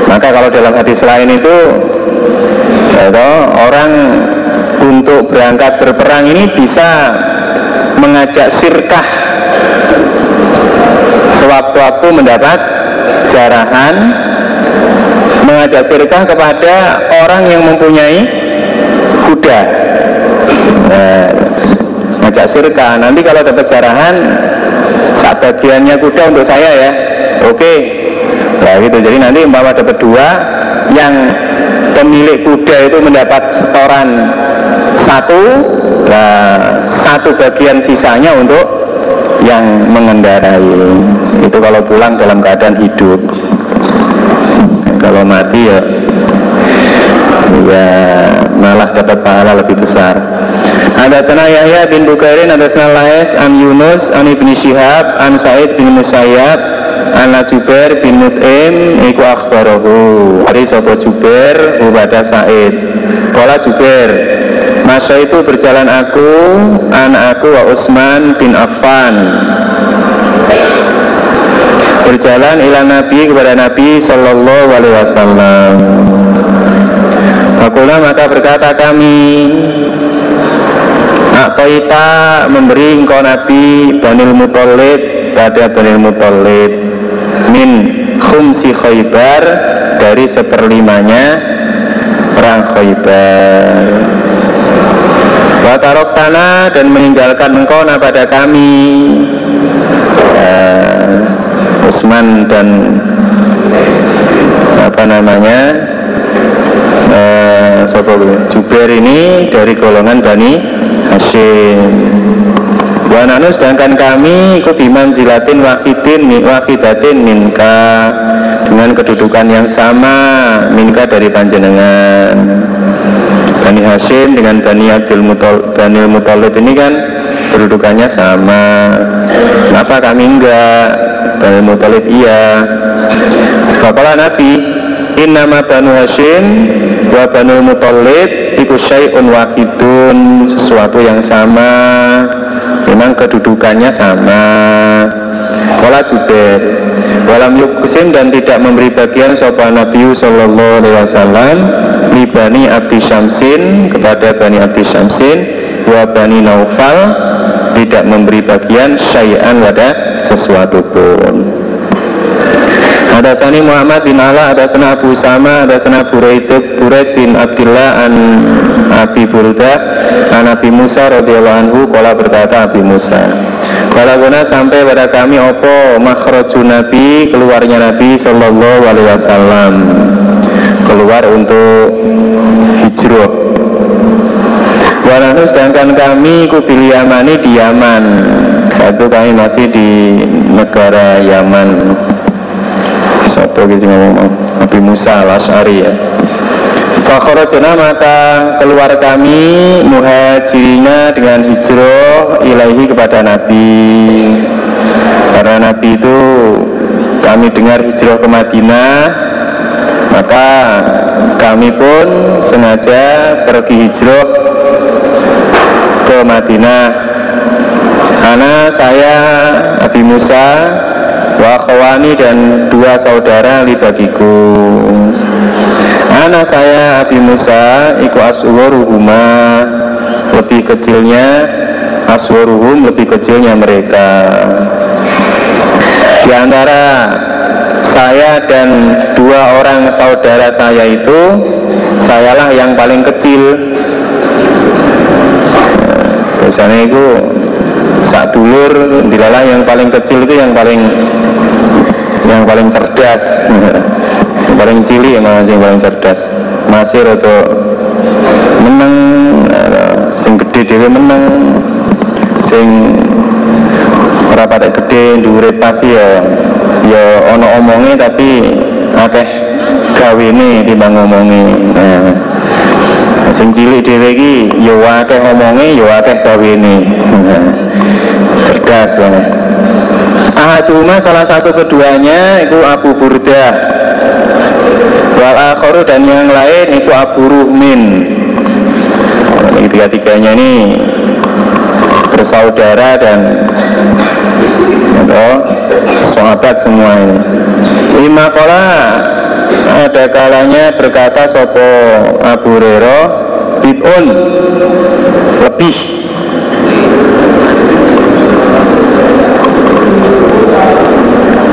Speaker 1: Maka kalau dalam hadis lain itu ya orang untuk berangkat berperang ini bisa mengajak sirkah. Sewaktu-waktu mendapat jarahan mengajak sirkah kepada orang yang mempunyai kuda. Nah, ngajak sirkah nanti kalau dapat jarahan sak bagiannya kuda untuk saya ya. Oke. Nah gitu. Jadi nanti umpama dapat dua yang pemilik kuda itu mendapat setoran satu nah satu bagian sisanya untuk yang mengendarai. Itu kalau pulang dalam keadaan hidup kalau mati ya ya malah dapat pahala lebih besar. Ada sana Yahya bin Bukairin ada sana Lais an Yunus an Ibni Syihab an Said bin Musayyab an Jubair bin Mut'im iku akhbarahu. Hari sopo Jubair kepada Said. Kala Jubair Masa itu berjalan aku anak aku wa Utsman bin Affan berjalan ila Nabi kepada Nabi Sallallahu Alaihi Wasallam. Fakulah maka berkata kami Atoita memberi engkau Nabi Banil Mutolid pada Banil Mutolid Min khumsi khaybar Dari seperlimanya Perang khaybar. Watarok tanah dan meninggalkan engkau pada kami. Uh, Usman dan apa namanya Siapa Jubair ini dari golongan Bani Hashim. Wananu sedangkan kami ikut iman zilatin wakidin wakidatin minka dengan kedudukan yang sama minka dari panjenengan. Bani Hashim dengan Bani Abdul Mutol, Bani Mutolib ini kan kedudukannya sama. Kenapa kami enggak Bani Mutolib iya. Bapalah Nabi Innama Banu Hashim wa Banu Mutolib iku syai'un wakidun sesuatu yang sama. Memang kedudukannya sama. Wala Jubair Walam yuksim dan tidak memberi bagian sopan Nabi Sallallahu Alaihi Wasallam Libani Abdi Syamsin kepada Bani Abdi Syamsin Wa Bani Naufal tidak memberi bagian syai'an pada sesuatu pun ada sani Muhammad bin Ala, ada sana Abu Sama, ada sana Buraid, Buraid bin Abdullah an Abi Burda, an Nabi Musa radhiyallahu anhu, kala berkata Abi Musa. Kala guna sampai pada kami opo makhrajun Nabi, keluarnya Nabi Sallallahu Alaihi Wasallam keluar untuk hijrah. Walau sedangkan kami kupilih Yamani di Yaman. Satu kami masih di negara Yaman. Sopo gitu ngomong? Nabi Musa al-Ash'ari ya. Fakhrajna maka keluar kami muhajirina dengan hijrah ilahi kepada Nabi. Karena Nabi itu kami dengar hijrah ke Madinah Maka kami pun sengaja pergi hijrah ke Madinah. Karena saya Nabi Musa wa khawani dan dua saudara li bagiku. Saya Abi Musa iku aswaruhuma lebih kecilnya aswaruhum lebih kecilnya mereka. Di antara saya dan dua orang saudara saya itu sayalah yang paling kecil biasanya itu saat dulur dilalah yang paling kecil itu yang paling yang paling cerdas. Yang paling cili ya malah yang paling cerdas. Masih atau menang sing gede dewe menang sing ora patek gede dhuwure pasti ya ya ono omongnya tapi akeh gawene timbang ngomongi nah sing cilik dhewe iki ya akeh omonge ya akeh gawene cerdas banget Ahaduma salah satu keduanya itu Abu Burda. Wal akharu dan yang lain itu Abu Ruhmin Tiga-tiganya ini bersaudara dan atau sahabat semua ini. Lima kola ada kalanya berkata sopo Abu Rero bid'un lebih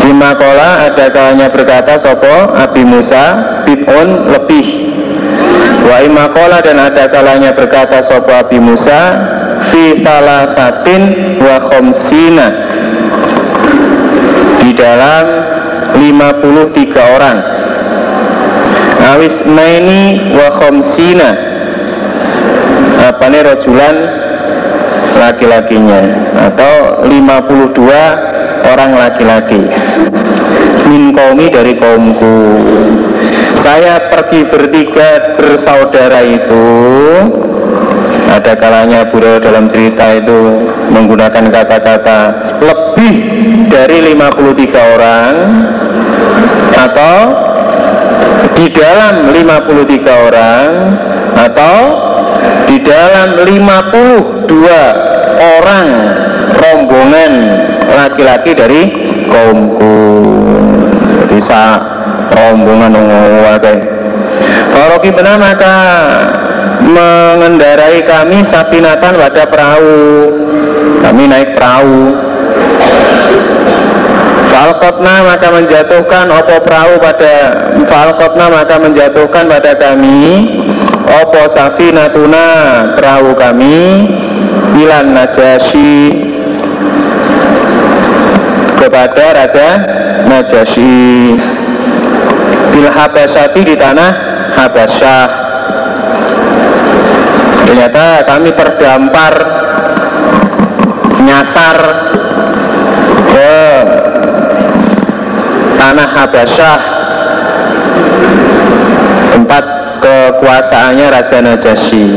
Speaker 1: di makola ada kalanya berkata sopo Abi Musa bid'un lebih wa imakola dan ada kalanya berkata sopo Abi Musa fi salasatin wa khomsina di dalam 53 orang. Awis naini wa khomsina apa nih rojulan laki-lakinya. Atau 52 orang laki-laki. Min kaumi dari kaumku. Saya pergi bertiga bersaudara itu. Ada kalanya Buro dalam cerita itu menggunakan kata-kata lebih dari 53 orang atau di dalam 53 orang atau di dalam 52 orang rombongan laki-laki dari kaumku. Bisa rombongan ngowake Faroki benar maka mengendarai kami sapinatan pada perahu. Kami naik perahu. Falkotna maka menjatuhkan opo perahu pada Falkotna maka menjatuhkan pada kami Opo safinatuna? Perahu kami Ilan Najasyi kepada Raja Najasyi Bil Habasyati di tanah Habasyah ternyata kami terdampar nyasar ke tanah Habasyah tempat kekuasaannya Raja Najasyi.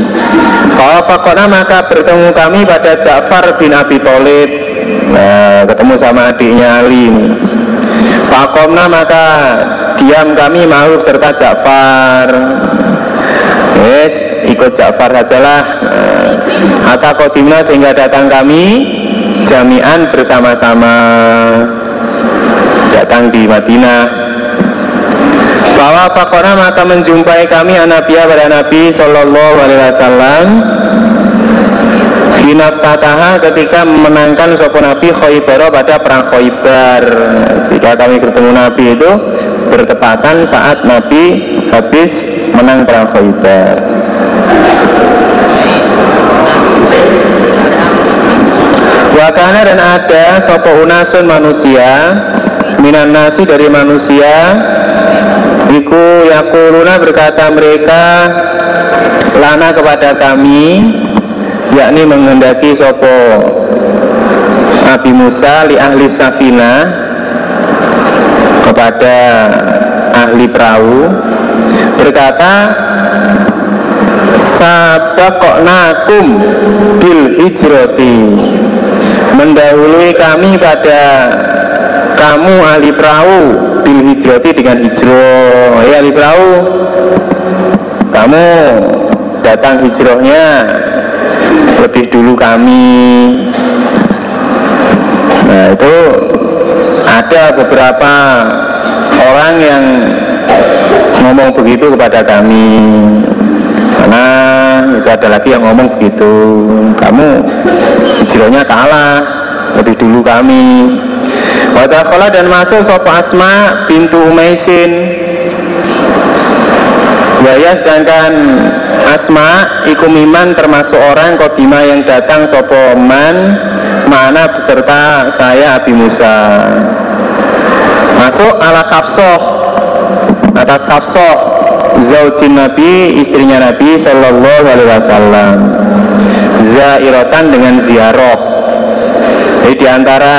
Speaker 1: Kalau fakona maka bertemu kami pada Ja'far bin Abi Thalib. Nah, ketemu sama adiknya Ali Fakomna maka diam kami mau serta Ja'far. Yes, ikut Ja'far sajalah Hatta kodimna sehingga datang kami Jami'an bersama-sama. Datang di Madinah bahwa Fakona maka menjumpai kami Anabiya pada Nabi Sallallahu Alaihi Wasallam Tataha ketika memenangkan sopo Nabi Khaybar pada perang Khaybar. Ketika kami bertemu Nabi itu bertepatan saat Nabi habis menang perang Khaybar. Wakana dan ada sopo unasun manusia Minan nasi dari manusia Iku yakuluna berkata mereka Lana kepada kami Yakni menghendaki sopo Nabi Musa li ahli safina Kepada ahli perahu. Berkata Sabakoknakum bil hijroti Mendahului kami pada kamu ahli perahu bil hijrati dengan hijrah. Ya perahu kamu datang hijrahnya lebih dulu kami. Nah itu ada beberapa orang yang ngomong begitu kepada kami. Karena itu ada lagi yang ngomong begitu kamu hijrahnya kalah lebih dulu kami Wadakhala dan masuk sopa Asma pintu Umaisin. Waya sedangkan Asma iku miman termasuk orang kodima yang datang sopo man mana beserta saya Abi Musa. Masuk ala kapsoh atas kapsoh zaujin Nabi istrinya Nabi Shallallahu Alaihi Wasallam. Zairatan dengan ziarah. Jadi di antara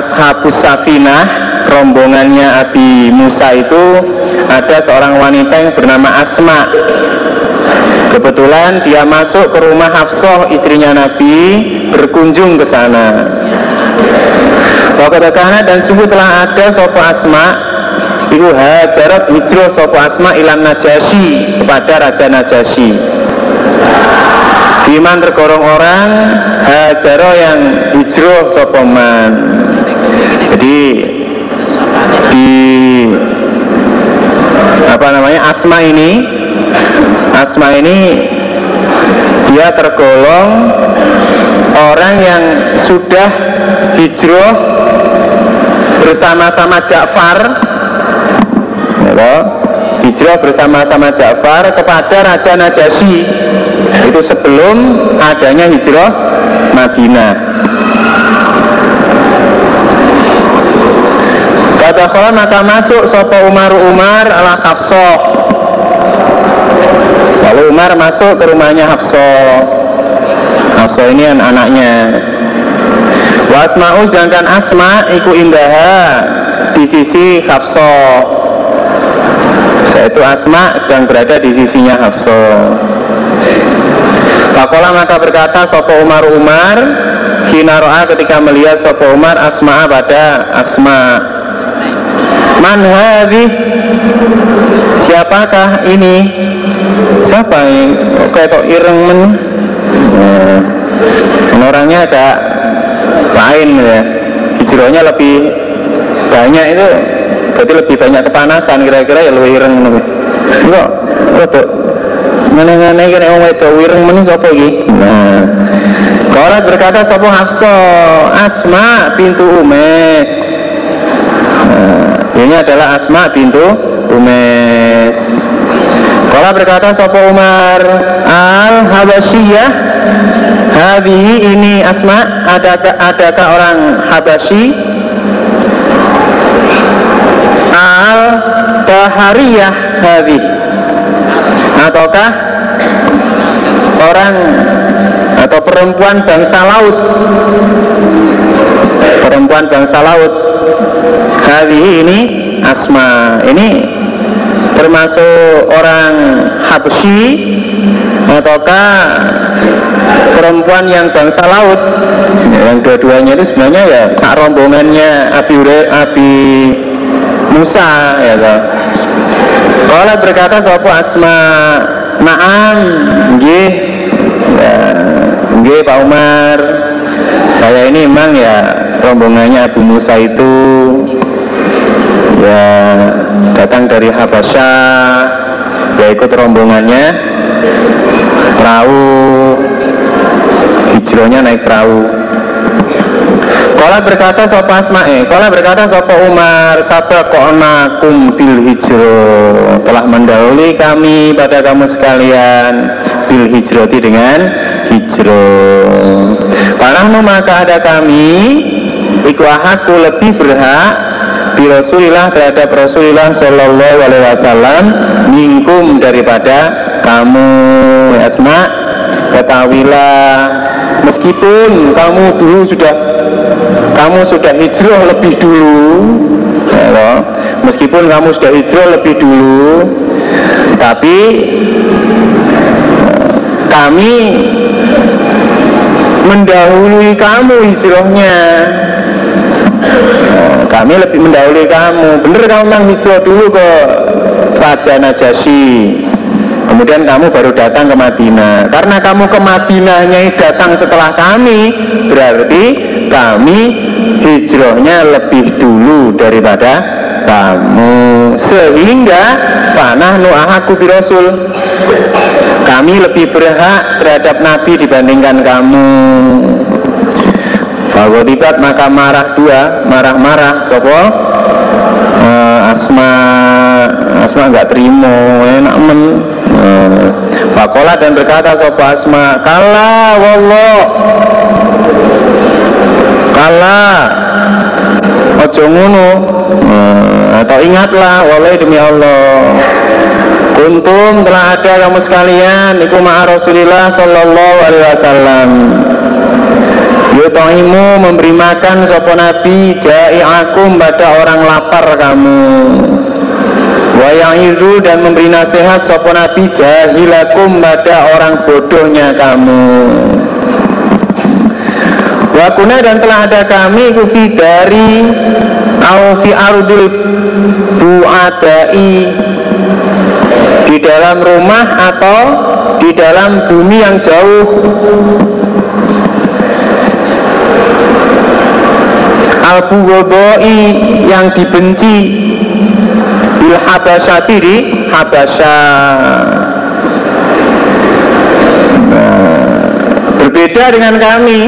Speaker 1: Ashabus Safinah rombongannya Abi Musa itu ada seorang wanita yang bernama Asma. Kebetulan dia masuk ke rumah Hafsah istrinya Nabi berkunjung ke sana. Wakadakana dan sungguh telah ada sopo Asma Iku hajarat hijrah sopo Asma ilan Najasyi kepada Raja Najasyi Iman tergorong orang hajaro yang hijrah sopoman jadi di apa namanya asma ini asma ini dia tergolong orang yang sudah hijrah bersama-sama Ja'far. Hijrah bersama-sama Ja'far kepada Raja Najasyi. Itu sebelum adanya hijrah Madinah Wadakhala maka masuk Sopo Umar? Umar ala Hafsah Lalu Umar masuk ke rumahnya Hafsah Hafsah ini kan anaknya. Wasma'u sedangkan Asma iku indaha di sisi Hafsah Yaitu Asma sedang berada di sisinya Hafsah Pakola maka berkata Sopo Umar Umar? Hinaro'a ketika melihat Sopo Umar Asma pada Asma Man hadhi Siapakah ini? Siapa ini? Kayak kok ireng men? Nah, orangnya ada lain ya. Hijrahnya lebih banyak itu berarti lebih banyak kepanasan kira-kira ya lebih ireng enggak enggak mana-mana kira orang itu ireng men sapa iki nah kalau berkata sapa Hafsa Asma pintu Umes ini adalah Asma bintu Umes. Kalau berkata Sopo Umar Al Habasyiyah Hadi ini Asma adakah, adakah orang Habasyi Al Bahariyah Hadi ataukah orang atau perempuan bangsa laut? Perempuan bangsa laut hari ini asma. Ini termasuk orang Habsyi ataukah perempuan yang bangsa laut? Yang dua-duanya itu sebenarnya ya saat rombongannya Abi Ure, Abi Musa ya toh. Kalau berkata sopo asma Naam nggih. Ya, Pak Umar. Saya ini memang ya rombongannya Abu Musa itu ya datang dari Habasyah ya ikut rombongannya perahu hijrahnya naik perahu. Kala berkata sopa asma'e Kala berkata sopa Umar Sabakona kum bil hijro Telah mendahului kami pada kamu sekalian Bil hijroti dengan hijro Panahmu maka ada kami Iku ahaku lebih berhak Di Rasulillah terhadap Rasulillah Sallallahu alaihi wasallam Mingkum daripada kamu Asma. Ketahuilah Meskipun kamu dulu sudah kamu sudah hijrah lebih dulu ya, meskipun kamu sudah hijrah lebih dulu tapi kami mendahului kamu hijrahnya kami lebih mendahului kamu. Bener kamu memang hijrah dulu ke Raja Najasyi Kemudian kamu baru datang ke Madinah. Karena kamu ke Madinahnya datang setelah kami Berarti kami hijrahnya lebih dulu daripada kamu. Sehingga panah nu'ahaku bi Rasul. Kami lebih berhak terhadap Nabi dibandingkan kamu tibat maka marah dua Marah-marah Sopo uh, Asma Asma nggak terima enak men. Fakola dan berkata sopa asma? Kala wallah. Kala. Ojo ngunu hmm, Atau ingatlah Wallah demi Allah. Kuntum telah ada kamu sekalian Iku ma'a Rasulillah Sallallahu alaihi wasallam Yutoimu memberi makan sopo nabi Ja'i'akum pada orang lapar kamu. Waya'idu dan memberi nasihat sopo nabi jahilakum pada orang bodohnya kamu. Wakuna dan telah ada kami kufi dari Aufi ardil bu'adai Di dalam rumah atau di dalam bumi yang jauh al yang dibenci. Bil habasyati di habasya nah, berbeda dengan kami.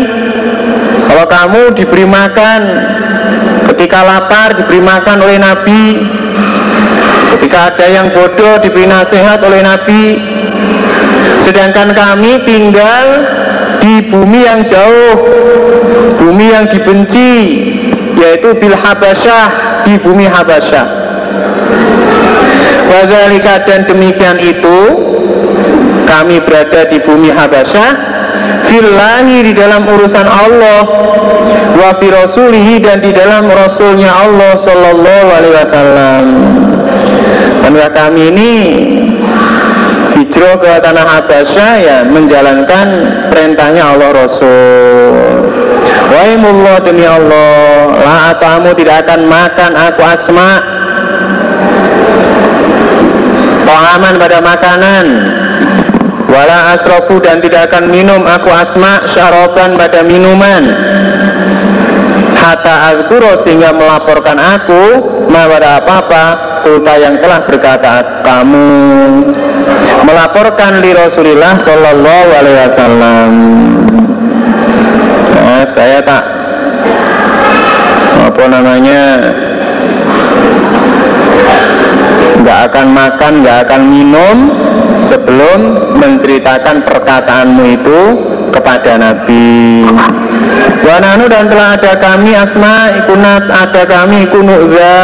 Speaker 1: Kalau kamu diberi makan ketika lapar diberi makan oleh Nabi. Ketika ada yang bodoh diberi nasihat oleh Nabi. Sedangkan kami tinggal di bumi yang jauh bumi yang dibenci yaitu bil habasyah di bumi habasyah. Wazalika dan demikian itu kami berada di bumi Habasyah fillahi di dalam urusan Allah wa fi rasulihi dan di dalam rasulnya Allah sallallahu alaihi wasallam. Dan kami ini hijrah ke tanah Habasyah ya menjalankan perintahnya Allah Rasul. Wahimullah demi Allah La atamu tidak akan makan aku asma' To'aman pada makanan. Wala asrofu dan tidak akan minum aku asma syaroban pada minuman. Hatta azkuro sehingga melaporkan aku pada apa-apa Kulta yang telah berkata kamu Melaporkan di Rasulullah Sallallahu Alaihi Wasallam nah, Saya tak Apa namanya nggak akan makan, nggak akan minum sebelum menceritakan perkataanmu itu kepada Nabi. Wananu dan telah ada kami asma ikunat ada kami ikunuza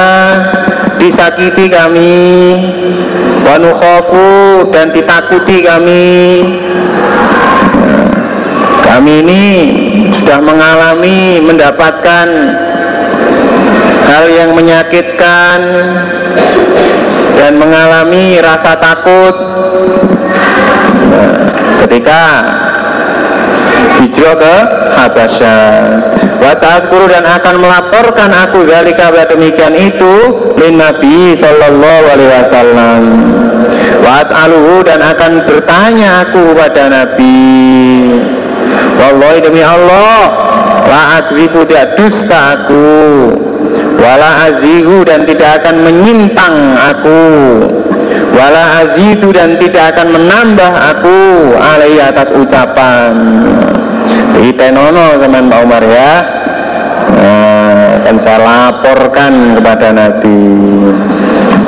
Speaker 1: disakiti kami. Wanukhofu dan ditakuti kami. Kami ini sudah mengalami mendapatkan hal yang menyakitkan dan mengalami rasa takut. Ketika hijrah ke Habasyah. Guru dan akan melaporkan aku dari kabar demikian itu lin Nabi Sallallahu Alaihi Wasallam. Was'aluhu dan akan bertanya aku pada Nabi. Wallahi demi Allah La adribu tidak dusta aku. Wala azihu dan tidak akan menyimpang aku Wala azidu dan tidak akan menambah aku Alaihi atas ucapan. Jadi tenono teman Pak Umar ya. Nah, saya laporkan kepada Nabi.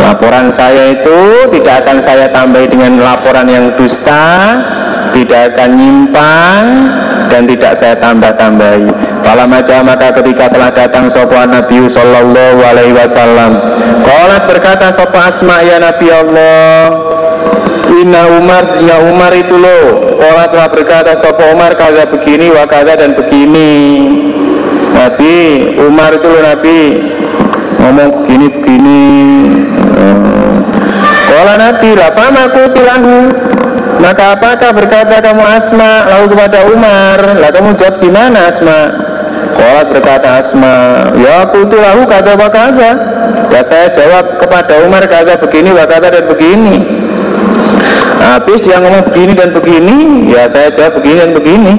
Speaker 1: Laporan saya itu tidak akan saya tambahi dengan laporan yang dusta Tidak akan nyimpang dan tidak saya tambah-tambahi. Kala maja maka ketika telah datang sopan Nabi Sallallahu Alaihi Wasallam Kolat berkata sopa asma ya Nabi Allah Inna Umar, ya Umar itu loh Kolat telah berkata sopa Umar kaza begini, wakaza dan begini. Nabi, Umar itu loh Nabi. Ngomong begini, Kola Nabi, apa aku tilahu maka apakah berkata kamu Asma? Lalu kepada Umar lah kamu jawab di mana Asma? Kolat berkata Asma. Ya aku lalu kata apa kata? Ya saya jawab kepada Umar kata begini kata dan begini. Habis dia ngomong begini dan begini ya saya jawab begini dan begini.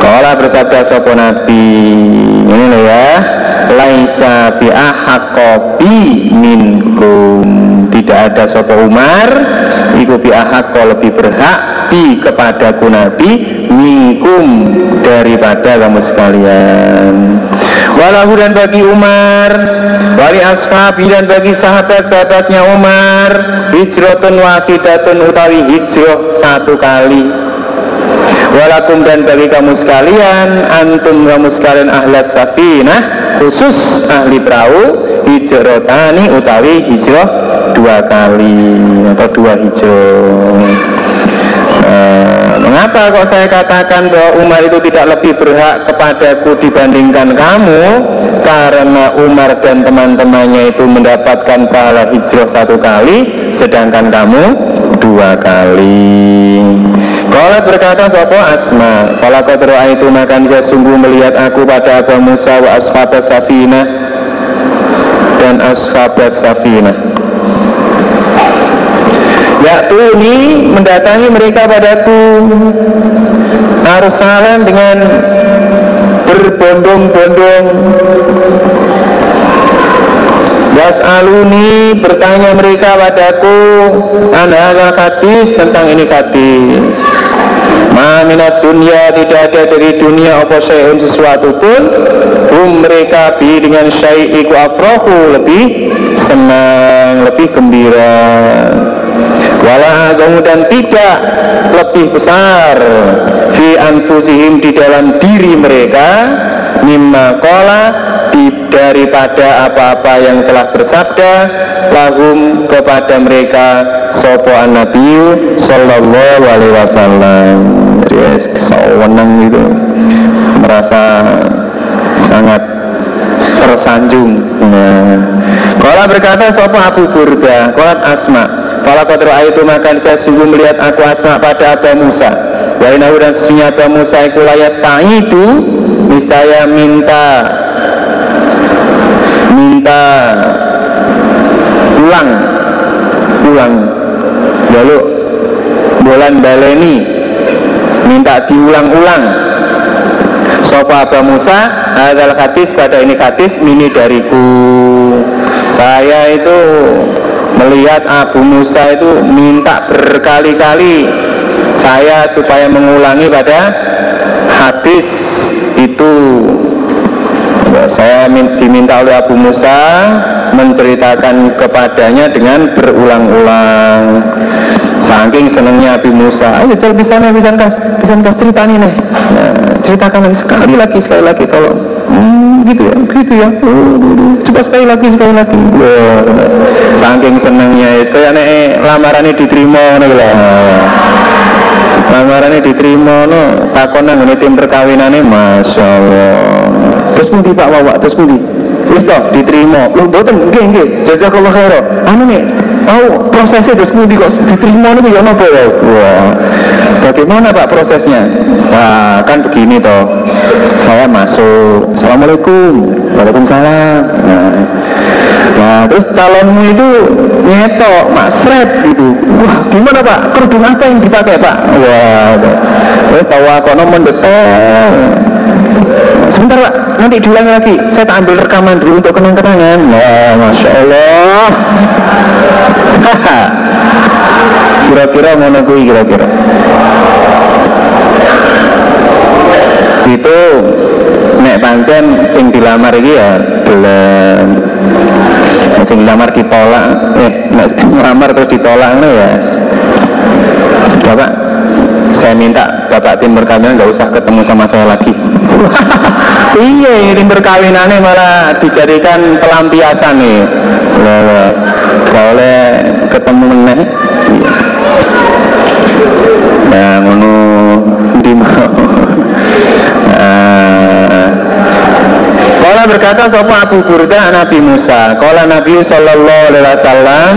Speaker 1: Kola bersabda sopo Nabi ini loh ya laisa bi ahakobi minkum tidak ada sopo Umar iku bi ahakko lebih berhak bi kepadaku Nabi minkum daripada kamu sekalian. Walahu dan bagi Umar wali ashabi dan bagi sahabat-sahabatnya Umar hijrotun wakidatun utawi hijrah satu kali. Walakum dan bagi kamu sekalian antum kamu sekalian ahlas safinah khusus ahli perahu hijrotani utawi hijrah dua kali atau dua hijau uh, mengapa kok saya katakan bahwa Umar itu tidak lebih berhak kepadaku dibandingkan kamu? Karena Umar dan teman-temannya itu mendapatkan pahala hijrah satu kali sedangkan kamu dua kali. Kalau berkata sopo asma Kalau kau itu makan sungguh melihat aku pada Abu Musa wa ashabas safina Dan ashabas safina. Ya'tuni mendatangi mereka padaku Arsalan dengan berbondong-bondong. Yas'aluni bertanya mereka padaku Anda hadis? Tentang ini hadis Ma minat dunia tidak ada dari dunia apa syai'un sesuatu pun Hum mereka bi dengan syai'iku afrohu lebih senang, lebih gembira. Wala dan tidak lebih besar fi anfusihim di dalam diri mereka mimma kola daripada apa-apa yang telah bersabda lahum kepada mereka sopo an sallallahu alaihi wasallam yes sewenang itu. Merasa sangat tersanjung. Nah. Kala berkata sopo Abu Burda? Kolat Asma Fala kodro itu maka saya sungguh melihat aku asma pada Abu Musa. Wa inahu dan sesungguhnya Abu Musa iku layas itu Misalnya minta Minta Ulang Ulang. Lalu Bulan baleni Minta diulang-ulang. Sopa Abu Musa adalah hadis pada ini hadis mini dariku. Saya itu melihat Abu Musa itu minta berkali-kali saya supaya mengulangi pada hadis itu. Saya diminta oleh Abu Musa menceritakan kepadanya dengan berulang-ulang saking senangnya Abu Musa. Ayo coba bisa nih bisa kas bisa kas cerita nih? Nih nah, ceritakan lagi sekali lagi sekali lagi kalau hmm, gitu ya gitu ya. Coba sekali lagi sekali lagi. Wah, saking senengnya ya kayak nek lamarannya diterima nih lah lamarannya diterima no takonan ini tim perkawinannya masya Allah. Terus mudi pak wawa terus mudi terus toh diterima lu boten nggih nggih jazakallah khairan anu nih Oh, prosesnya terus mudi kok diterima nih ya apa ya? Wah, bagaimana pak prosesnya? Wah, kan begini toh. Saya masuk, assalamualaikum, waalaikumsalam. Nah, nah terus calonmu itu nyetok, masret gitu. Wah, gimana pak? Kerudung apa yang dipakai pak? Wah, terus tahu aku mendetail. Sebentar pak, nanti diulangi lagi. Saya tak ambil rekaman dulu untuk kenang-kenangan. Wah, masya Allah. <laughs> kira-kira mau kuwi kira-kira itu nek pancen sing dilamar iki ya gelem sing dilamar ditolak eh nek ngelamar terus ditolak ngono ya Bapak saya minta Bapak tim perkawinan nggak usah ketemu sama saya lagi <laughs> iya tim perkawinannya malah dijadikan pelampiasan nih. Boleh ketemu meneh. Nah ngono di Kala berkata sopa Abu Burda Nabi Musa? Kala Nabi Sallallahu Alaihi Wasallam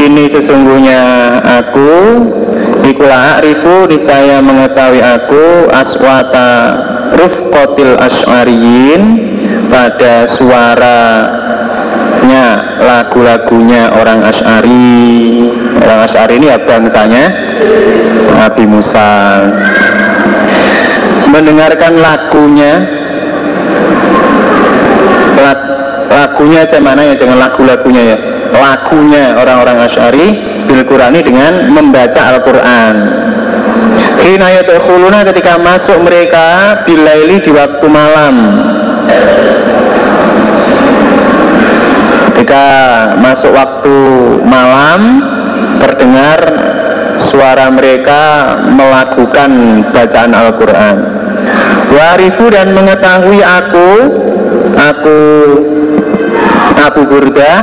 Speaker 1: Ini sesungguhnya aku Ikula arifu saya mengetahui aku Aswata Rufqotil Ash'ariyin Pada suaranya Lagu-lagunya orang Ash'ari Orang Ash'ari ini ya bangsanya Nabi Musa. Mendengarkan lagunya lagunya aja mana ya jangan lagu-lagunya ya. Lagunya orang-orang Asy'ari bil Qurani dengan membaca Al-Qur'an. Hina ketika masuk mereka bilaili di waktu malam. Ketika masuk waktu malam terdengar suara mereka melakukan bacaan Al-Quran. Warifu dan mengetahui aku Aku Abu Burda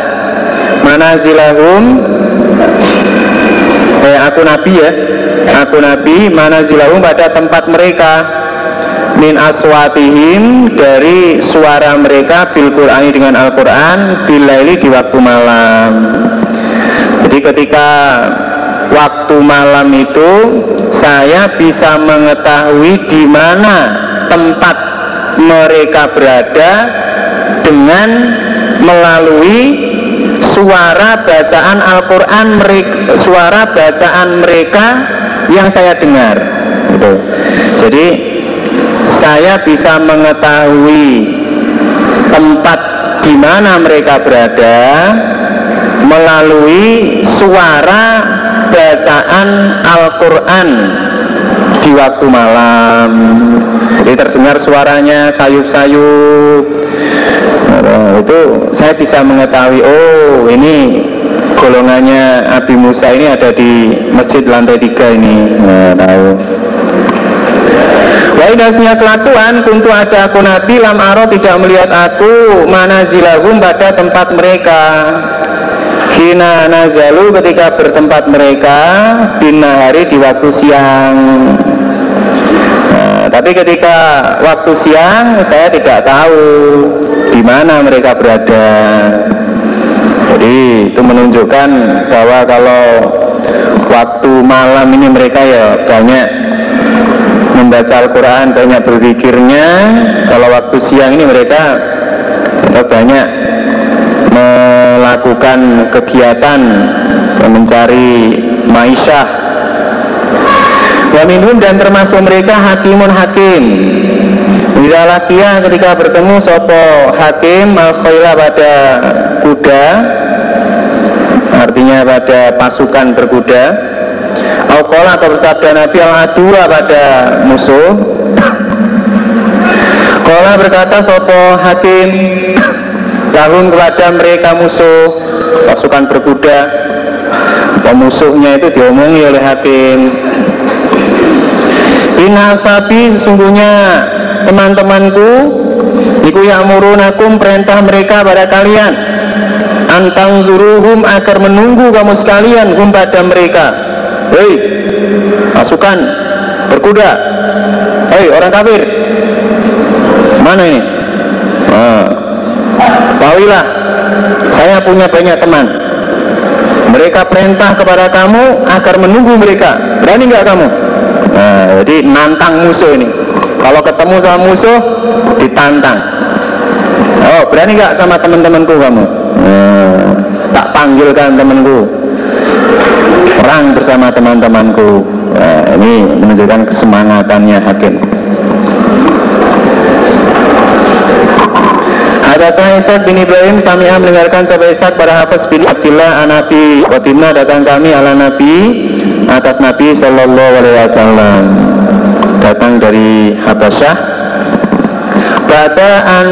Speaker 1: Manazilahum eh, Aku Nabi ya. Aku Nabi Manazilahum pada tempat mereka. Min aswatihim Dari suara mereka Bil Qur'ani dengan Al-Quran Bilaili di waktu malam. Jadi ketika Waktu malam itu Saya bisa mengetahui di mana tempat mereka berada dengan melalui suara bacaan Al-Quran suara bacaan mereka yang saya dengar. Gitu. jadi saya bisa mengetahui tempat di mana mereka berada melalui suara bacaan Al-Quran di waktu malam. Jadi terdengar suaranya sayup-sayup nah, itu saya bisa mengetahui oh ini golongannya Abi Musa ini ada di masjid lantai tiga ini. Nah, tahu. Wahidasnya kelakuan Kuntu ada aku nabi Lam aro tidak melihat aku Mana zilahum pada tempat mereka. Hina nazalu ketika bertempat mereka Bina hari di waktu siang. Tapi ketika waktu siang saya tidak tahu di mana mereka berada. Jadi itu menunjukkan bahwa kalau waktu malam ini mereka ya banyak membaca Al-Quran, banyak berpikirnya. Kalau waktu siang ini mereka banyak melakukan kegiatan mencari maisyah Waminhum dan termasuk mereka hakimun hakim Bila lakia ketika bertemu sopo hakim al pada kuda Artinya pada pasukan berkuda. Aukola atau bersabda Nabi al-adura pada musuh. Kola berkata sopo hakim Lahum kepada mereka musuh Pasukan berkuda. Pemusuhnya itu diomongi oleh hakim. Inna sapi sesungguhnya teman-temanku iku ya'murunakum perintah mereka pada kalian. Antang zuruhum agar menunggu kamu sekalian hum pada mereka. Hei pasukan berkuda. Hei orang kafir. Mana ini? Nah, tahuilah saya punya banyak teman. Mereka perintah kepada kamu agar menunggu mereka. Berani nggak kamu? Nah, jadi nantang musuh ini kalau ketemu sama musuh ditantang. Oh berani nggak sama teman-temanku kamu? Nah, tak panggilkan temanku. Perang bersama teman-temanku. Nah, ini menunjukkan kesemangatannya hakim. Ada saya Ishak bin Ibrahim Sami'ah mendengarkan sahabat Ishak pada Hafiz bin Abdullah Anabi Watimna datang kami ala Nabi Atas Nabi Sallallahu Alaihi Wasallam Datang dari Habasyah. Badaan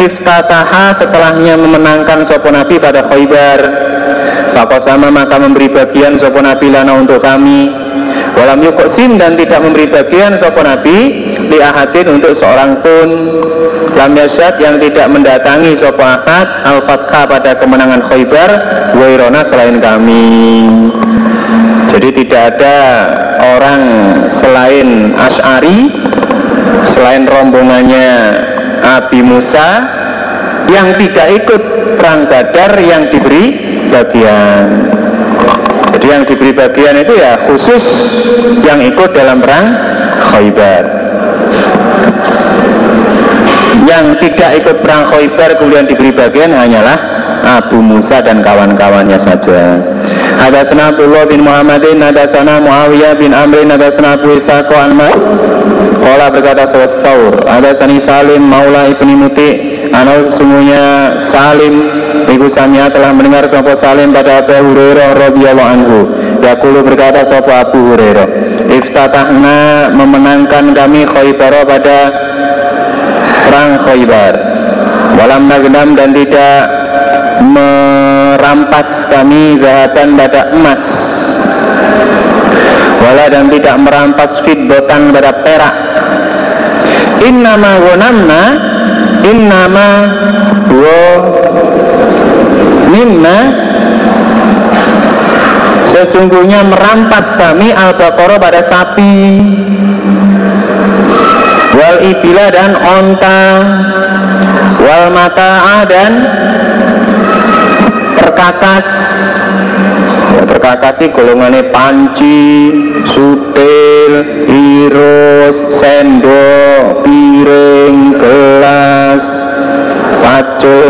Speaker 1: iftataha setelahnya memenangkan sopo Nabi pada Khaybar. Bapak sama maka memberi bagian sopo Nabi lana untuk kami. Walam yukoksim dan tidak memberi bagian sopo Nabi Li ahadin untuk seorang pun. Lam Yasyad yang tidak mendatangi sopo ahad Al-Fathah pada kemenangan Khaybar Wairona selain kami Jadi tidak ada orang selain Ash'ari Selain rombongannya Abi Musa Yang tidak ikut perang Badar yang diberi bagian Jadi yang diberi bagian itu ya khusus yang ikut dalam perang Khaybar yang tidak ikut perang Khaybar kemudian diberi bagian hanyalah Abu Musa dan kawan-kawannya saja. Ada sana Abdullah bin Muhammadin, ada sana Muawiyah bin Amrin, ada Abu Ishaq Anmar. Kola berkata Saur, ada sani Salim Maula ibni Muti, Anau sesungguhnya Salim Ibu Samia telah mendengar sopo Salim pada Abu Hurairah radhiyallahu anhu. Yakulu berkata sopo Abu Hurairah, Iftatahna memenangkan kami Khaybar pada perang Khaybar walam nagnam dan tidak merampas kami zahatan pada emas. Wala dan tidak merampas fitbotan pada perak. Innama gonamna innama wo minna. Sesungguhnya merampas kami al pada sapi. Wal ibila dan onta. Wal mata'a dan perkakas ya, perkakas sih golongannya panci sutil irus sendok piring gelas pacul.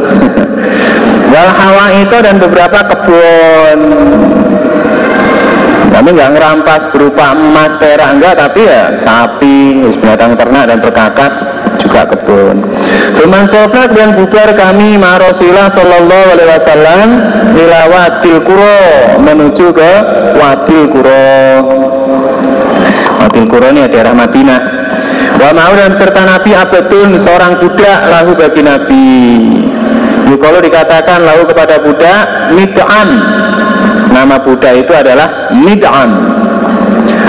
Speaker 1: <laughs> Wal hawa itu dan beberapa kebun. Kami nggak ngerampas berupa emas, perak enggak, tapi ya sapi, binatang ternak dan perkakas juga kebun. Firman Sofat dan bubar kami ma Rasulullah Sallallahu Alaihi Wasallam ila Wadil Kuro menuju ke Wadil Kuro. Wadil Kuro ini daerah Madinah. Wa mau dan serta Nabi abetun seorang budak lahu bagi Nabi. Kalau dikatakan lahu kepada budak mid'an Nama Buddha itu adalah Mid'an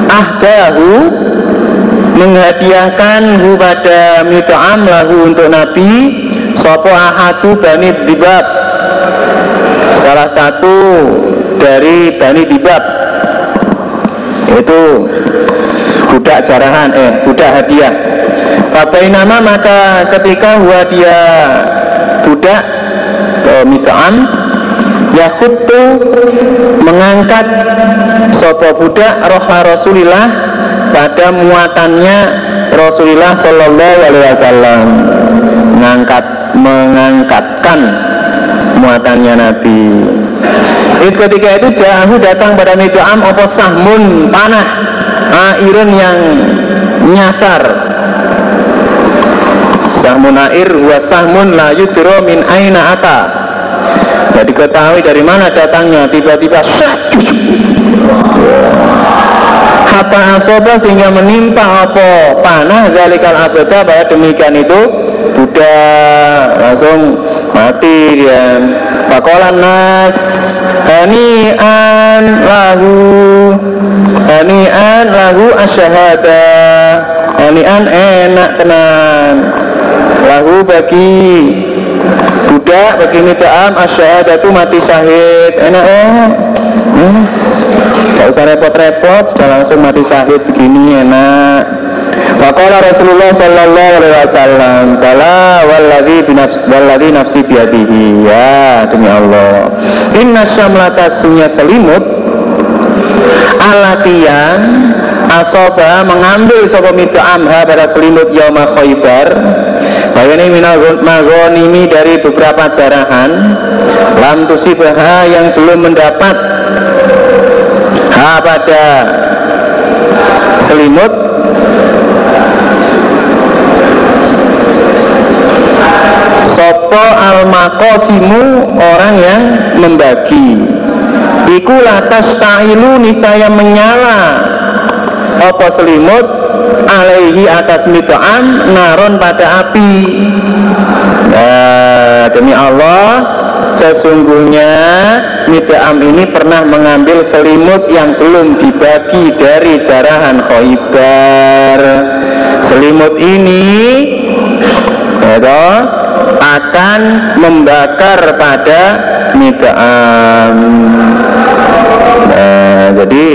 Speaker 1: Ahdahu menghadiahkan hu pada Mid'an lahu untuk Nabi Sopo ahatu Bani Dibab. Salah satu dari Bani Dibab. Itu budak jarahan, eh budak hadiah. Bapak nama maka ketika huwa dia budak eh, Mid'an Yakutu mengangkat sopo budak rohla Rasulillah pada muatannya Rasulullah Shallallahu Alaihi Wasallam mengangkat mengangkatkan muatannya Nabi. Itu ketika itu jahu datang pada Am opo sahmun? Panah airun yang nyasar. Sahmun air wa sahmun la yudro min aina ata. Tidak diketahui dari mana datangnya tiba-tiba kata asoba sehingga menimpa apa? Panah zalikal abada bahwa demikian itu Buddha langsung mati dia Pakolan nas Hani'an lahu Hani'an lahu asyahada Hani'an enak tenan lahu bagi budak bagi mid'am asyhadatu mati syahid. Enak eh yes. gak usah repot-repot sudah langsung mati syahid begini enak. Waqala Rasulullah sallallahu alaihi wasallam Bala walladhi binafs walladhi nafsi biadihi Ya demi Allah. Inna syamlata sunya selimut Alatian Asoba mengambil sopa amha pada selimut Yoma Khaybar Bayani minal magonimi dari beberapa jarahan Lam tusibha yang belum mendapat Ha pada selimut. Sopo al makosimu orang yang membagi. Iku latas ta'ilu niscaya menyala. Opo selimut alaihi atas mito'am naron pada api. Nah demi Allah Sesungguhnya Mid'am ini pernah mengambil selimut yang belum dibagi dari jarahan khoibar Selimut ini ya akan membakar pada mid'am nah, jadi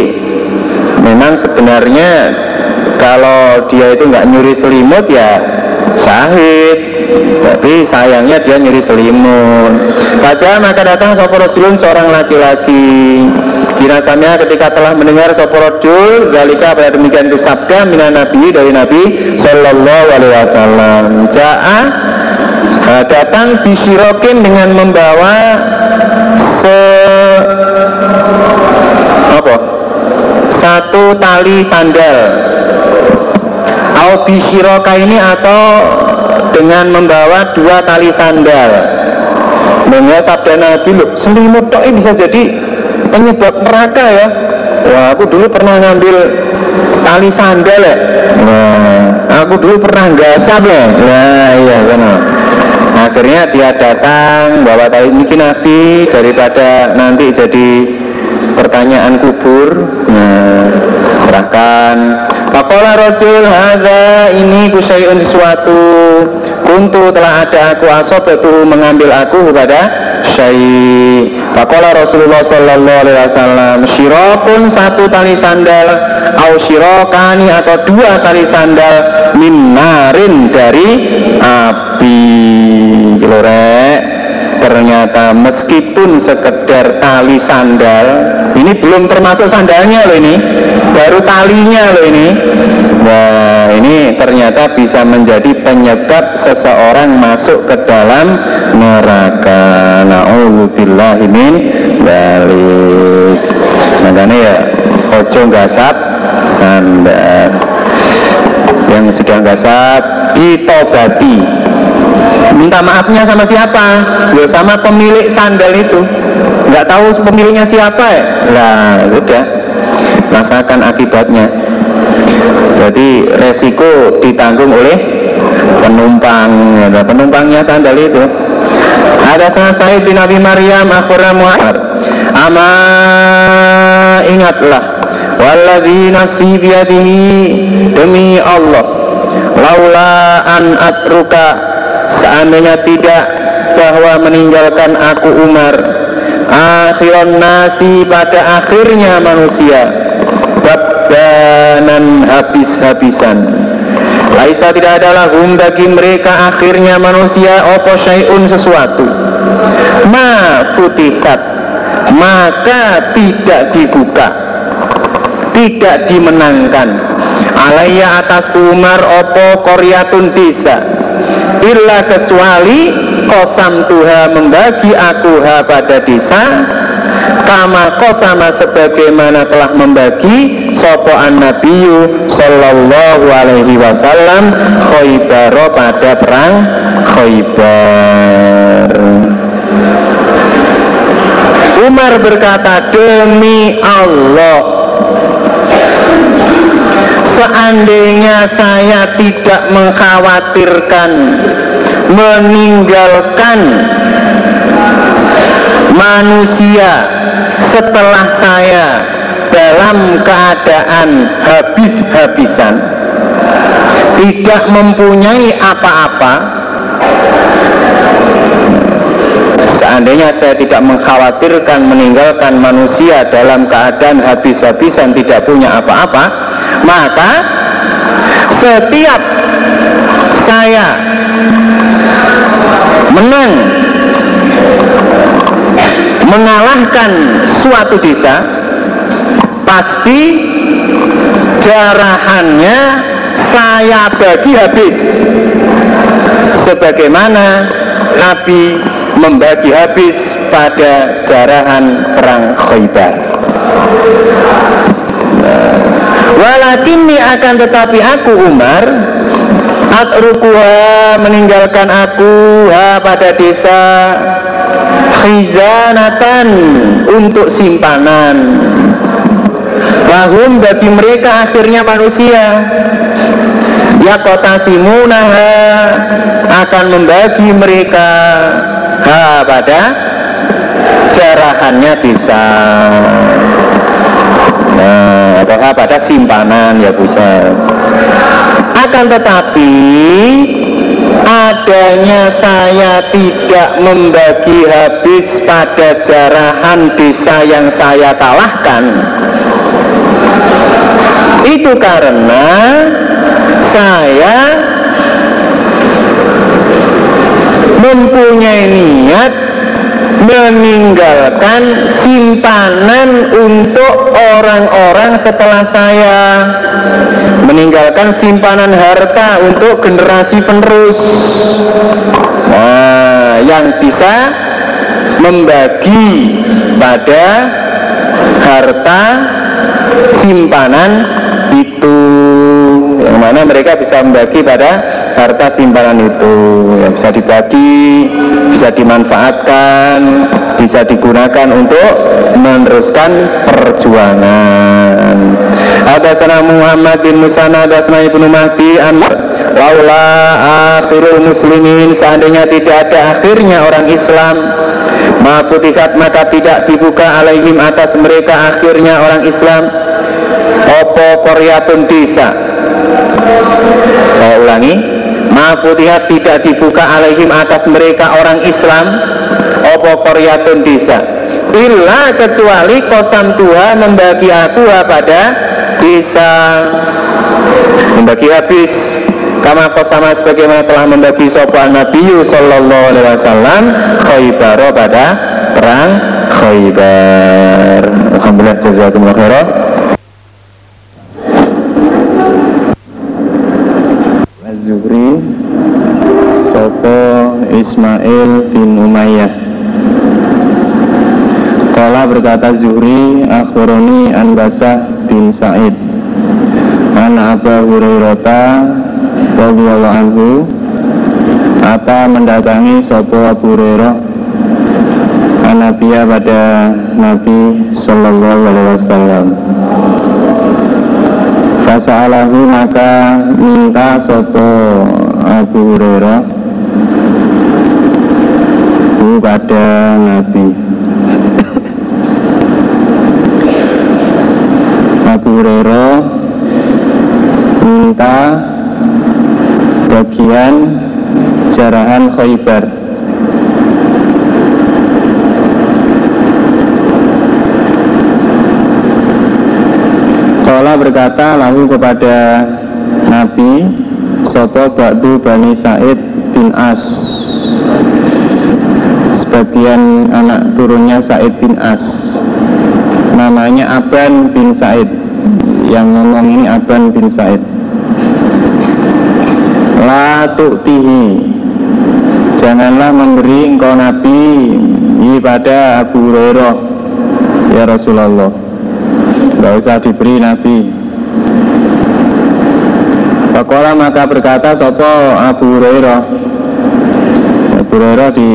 Speaker 1: memang sebenarnya kalau dia itu nggak nyuri selimut ya syahid tapi sayangnya dia nyuri selimut. Baca maka datang soporojulun seorang laki-laki. Dinasamnya ketika telah mendengar soporojul Zalika pada demikian itu sabda Mina Nabi dari Nabi Sallallahu alaihi wasallam. Ja'a Nah, datang disirokin dengan membawa se tali sandal. Au ini atau dengan membawa dua tali sandal. Mengingat sabda Nabi loh, selimut tok bisa jadi penyebab neraka ya. Wah, aku dulu pernah ngambil tali sandal ya. Nah, aku dulu pernah gasap ya. Nah, iya benar akhirnya dia datang bawa tali ini nabi daripada nanti jadi pertanyaan kubur nah, serahkan. Pakola rojul haza ini kusayun sesuatu. Kuntu telah ada aku asob itu mengambil aku kepada syai. Pakola Rasulullah Sallallahu Alaihi Wasallam Syirokun satu tali sandal. Au syirokani atau dua tali sandal Minarin dari api. Lorek ternyata meskipun sekedar tali sandal ini belum termasuk sandalnya loh ini. Baru talinya loh ini. Nah ini ternyata bisa menjadi penyebab seseorang masuk ke dalam neraka. Na'udzubillahi min balik makanya ya ojo gasap sandal. Yang sudah gasap itobati minta maafnya sama siapa? Ya sama pemilik sandal itu. Nggak tahu pemiliknya siapa ya lah sudah rasakan akibatnya. Jadi resiko ditanggung oleh penumpang ya, penumpangnya sandal itu. Ada saya bin Nabi Maryam akhirnya muhar ama ingatlah waladhi nafsi biadihi demi Allah laula an atruka seandainya tidak bahwa meninggalkan aku Umar. Akhiran nasi pada akhirnya manusia. Babdanan habis-habisan. Laisa tidak adalah hum bagi mereka akhirnya manusia opo syai'un sesuatu. Ma putihat maka tidak dibuka. Tidak dimenangkan. Alaiya atas Umar opo koryatun desa illa kecuali kosam tuha membagi aku ha pada desa kama kosama sebagaimana telah membagi sopoan nabiyu sallallahu alaihi wasallam khoybaro pada perang khoybar Umar berkata demi Allah seandainya saya tidak mengkhawatirkan meninggalkan manusia setelah saya dalam keadaan habis-habisan tidak mempunyai apa-apa Seandainya saya tidak mengkhawatirkan meninggalkan manusia dalam keadaan habis-habisan tidak punya apa-apa, maka setiap saya menang mengalahkan suatu desa pasti jarahannya saya bagi habis. Sebagaimana Nabi membagi habis pada jarahan perang Khaybar Walakinni akan tetapi aku Umar Atrukuha meninggalkan aku ha pada desa Khizanatan untuk simpanan. Lahum bagi mereka akhirnya manusia. Ya kota simunaha akan membagi mereka ha pada jarahannya desa. Nah, apakah pada simpanan ya bisa. Akan tetapi adanya saya tidak membagi habis pada jarahan desa yang saya kalahkan itu karena saya mempunyai niat meninggalkan simpanan untuk orang-orang setelah saya. Meninggalkan simpanan harta untuk generasi penerus. Nah yang bisa membagi pada harta simpanan itu. Yang mana mereka bisa membagi pada harta simpanan itu yang bisa dibagi bisa dimanfaatkan bisa digunakan untuk meneruskan perjuangan. Sana Muhammad bin Musana Adasna ibnu Mahdi an Laula akhirul muslimin Seandainya tidak ada akhirnya orang Islam Ma'futikat maka tidak dibuka alaihim atas mereka akhirnya orang Islam Opo koryatun desa? Saya ulangi Ma'futihat tidak dibuka alaihim atas mereka orang Islam. Opo koryatun desa Illa kecuali kosam Tuhan membagi aku pada desa Membagi habis. Kama kosama sebagaimana telah membagi sopan Nabi Sallallahu Alaihi Wasallam Khaybar pada perang Khaybar. Alhamdulillah jazakumullah khairan Ismail bin Umayyah. Kala berkata Zuhri Akhuroni Anbasah bin Said. An Abu Hurairah radhiyallahu anhu. Apa mendatangi sopo Abu Hurairah? Nabiya pada Nabi Sallallahu Alaihi Wasallam. Fasa'alahu maka minta sopo Abu Hurairah pada Nabi Abu Hurairah minta bagian jarahan Khaybar. Kala berkata lalu kepada Nabi Sopo Ba'du Bani Said bin As Sebagian anak turunnya Said bin As. Namanya Aban bin Said. Yang ngomong ini Aban bin Said. La tu'tihi. Janganlah memberi engkau Nabi pada Abu Hurairah. Ya Rasulullah. Tidak usah diberi Nabi. Pakola maka berkata Sopo Abu Hurairah? Abu Hurairah di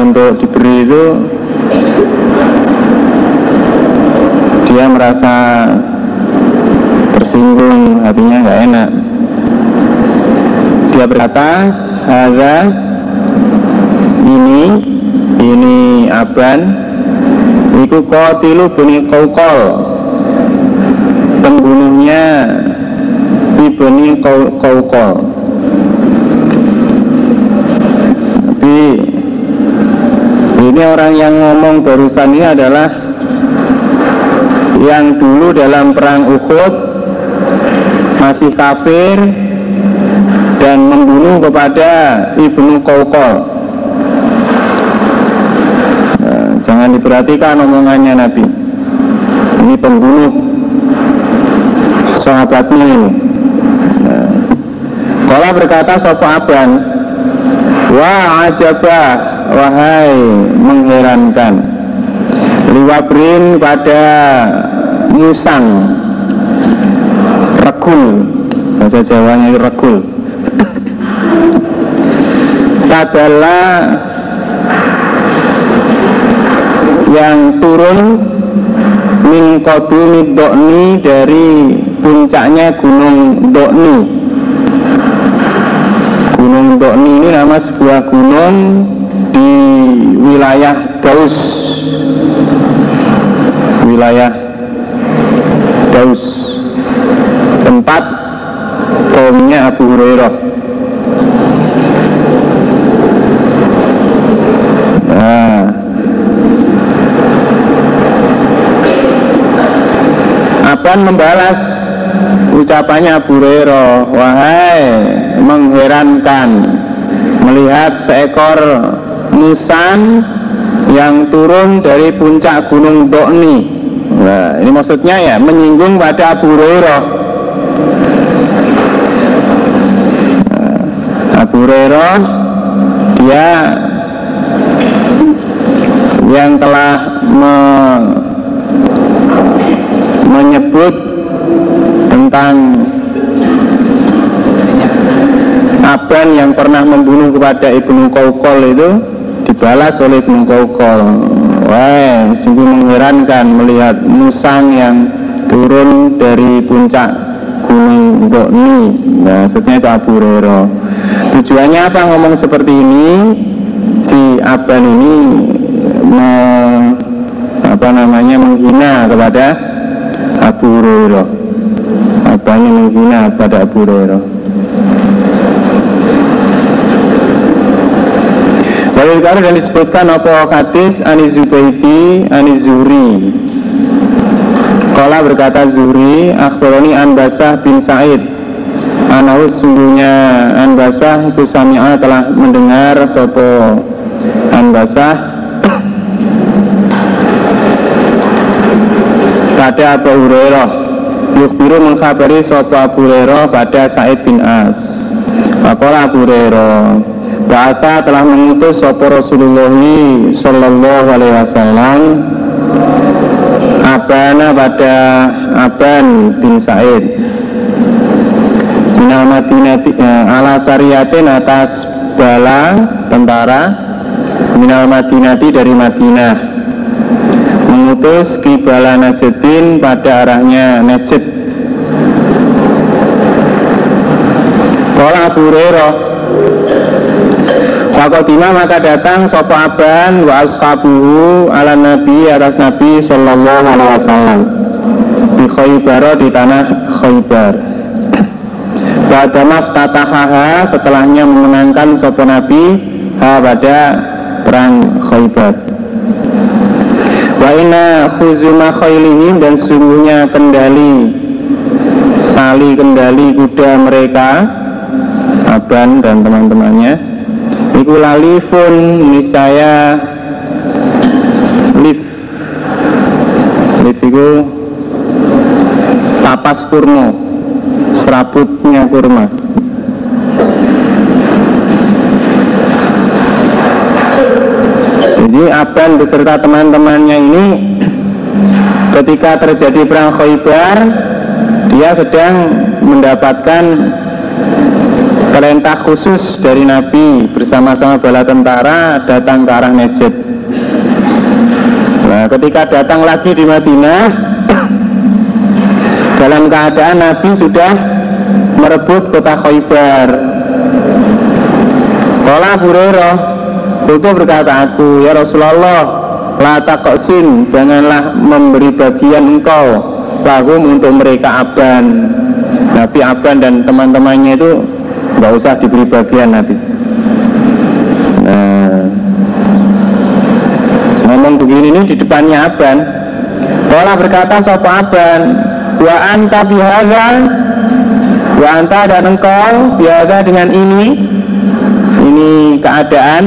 Speaker 1: untuk diberi itu Dia merasa tersinggung hatinya nggak enak. Dia berkata Haza ini ini aban Iku kotilu buni kaukol Pembunuhnya ibni Qaukol Tapi ini orang yang ngomong barusan ini adalah yang dulu dalam perang Uhud masih kafir dan membunuh kepada ibnu Qaukol nah, jangan diperhatikan omongannya Nabi. Ini pembunuh sahabatnya ini. Nah, berkata sopa aban Wah ajabah Wahai mengherankan Liwabrin pada Musang Regul. Bahasa Jawanya regul. Tadala Yang turun Min dokni Dari puncaknya gunung dokni Gunung Dokni ini nama sebuah gunung wilayah Daus. Wilayah Daus. Tempat kaumnya Abu Hurairah. Nah. Aban membalas ucapannya Abu Hurairah. Wahai mengherankan melihat seekor musan yang turun dari puncak gunung Dokni nah ini maksudnya ya menyinggung pada Abu Hurairah. Nah, Abu Hurairah dia yang telah me, menyebut tentang Aban yang pernah membunuh kepada Ibnu Qaukol itu dibalas oleh Ibnu Qaukol. Wah, sungguh mengherankan melihat musang yang turun dari puncak Gunung Dokni. Nah, maksudnya itu Abu Hurairah. Tujuannya apa ngomong seperti ini? Si Aban ini me, apa namanya menghina kepada Abu Hurairah. Abangnya menghina kepada Abu Hurairah. Walil dan disebutkan apa hadis Ani Zubaidi Ani Zuri Kala berkata Zuri Akhbaroni Anbasah bin Said. Anahus sungguhnya Anbasah itu Sami'a telah mendengar Sopo Anbasah Pada Abu Hurairah. Yukbiru mengkhabari Sopo Abu Hurairah pada Said bin As. Pakola Abu Hurairah Ba'ata telah mengutus Sopo Rasulullah Sallallahu Alaihi Wasallam Abana pada Aban bin Said. Minal Madinati eh, ala syariatin atas bala tentara Minal Madinati dari Madinah. Mengutus Kibala Najedin pada arahnya Najd. Kala Abu Fakotima maka datang sopo aban wa ashabuhu ala nabi atas nabi sallallahu alaihi wasallam di Khaybar di tanah Khaybar. Ba'damas tatahaha setelahnya memenangkan sopo nabi ha pada perang Khaybar. Wa inna khuzuma khailihim dan sungguhnya kendali tali kendali kuda mereka Aban dan teman-temannya Iku lalifun niscaya lif Lif itu tapas kurma Serabutnya kurma. Jadi Aban beserta teman-temannya ini Ketika terjadi perang Khaybar Dia sedang mendapatkan perintah khusus dari Nabi bersama-sama bala tentara datang ke arah Najd. Nah, ketika datang lagi di Madinah, <coughs> dalam keadaan Nabi sudah merebut kota Khaybar. Kala Hurairah itu berkata aku, ya Rasulullah, la taqsim, janganlah memberi bagian engkau lahum untuk mereka aban Nabi Aban dan teman-temannya itu nggak usah diberi bagian Nabi. Nah, ngomong begini ini di depannya Aban. Kala berkata sopa Aban, wa anta bihaga, wa anta dan engkau bihaga dengan ini, ini keadaan.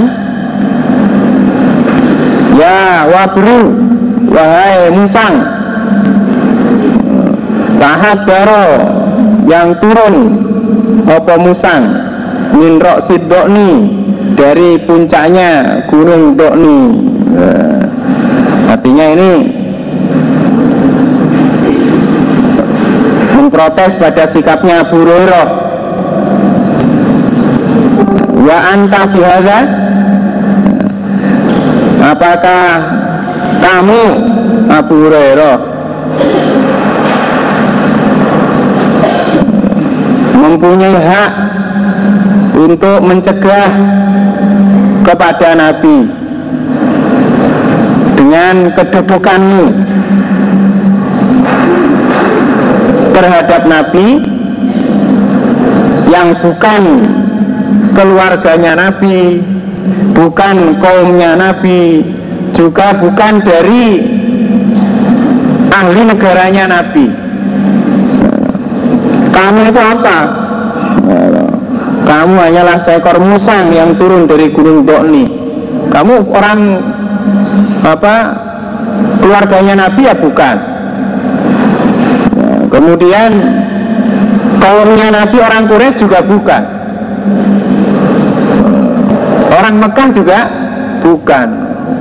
Speaker 1: Ya wabru, wahai musang, tahat daro yang turun apa musang min sidokni dari puncaknya gunung dokni. Nah, artinya ini memprotes pada sikapnya Abu Hurairah. Wa anta bihaza apakah kamu Abu Hurairah mempunyai hak untuk mencegah kepada Nabi dengan kedudukanmu terhadap Nabi yang bukan keluarganya Nabi bukan kaumnya Nabi juga bukan dari ahli negaranya Nabi kamu itu apa? Kamu hanyalah seekor musang yang turun dari gunung Dokni. Kamu orang apa? Keluarganya Nabi ya bukan. Kemudian kaumnya Nabi orang Quraisy juga bukan. Orang Mekah juga bukan.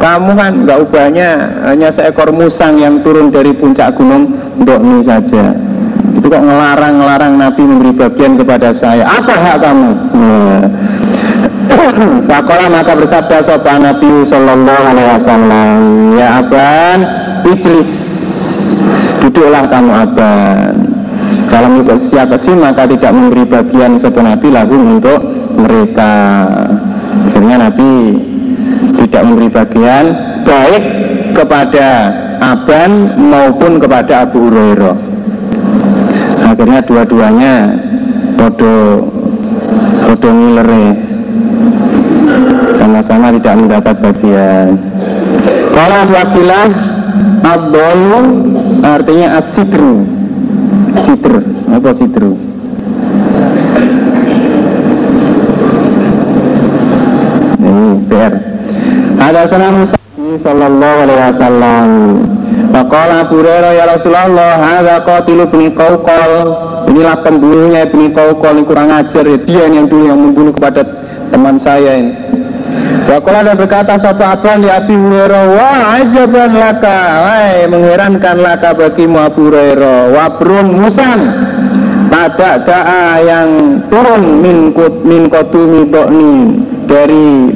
Speaker 1: Kamu kan nggak ubahnya hanya seekor musang yang turun dari puncak gunung Dokni saja itu kok ngelarang-ngelarang Nabi memberi bagian kepada saya. Apa hak kamu? <coughs> Fakola maka bersabda sopan Nabi Sallallahu Alaihi Wasallam Ya aban Ijlis. Duduklah kamu aban. Kalau ikut siapa sih maka tidak memberi bagian sopan Nabi lagu untuk mereka? Akhirnya Nabi tidak memberi bagian Baik kepada Aban maupun kepada Abu Hurairah akhirnya dua-duanya podo podo ngilere sama-sama tidak mendapat bagian. Kalau wakilah abdolu artinya asidru sidr apa sidru? Ini PR ada sana Musa sallallahu alaihi wasallam Faqala Abu ya Rasulullah Hadha qatilu bni Qawqal. Inilah pembunuhnya bni Qawqal Ini kurang ajar ya. Dia yang dulu yang membunuh kepada teman saya ini. Faqala dan berkata Satu abang di Abi Hurairah? Wah ajaban laka. Wah mengherankan laka bagimu Abu Hurairah. Wabrun musang Pada da'a yang turun Min, kut, min kotumi dokni Dari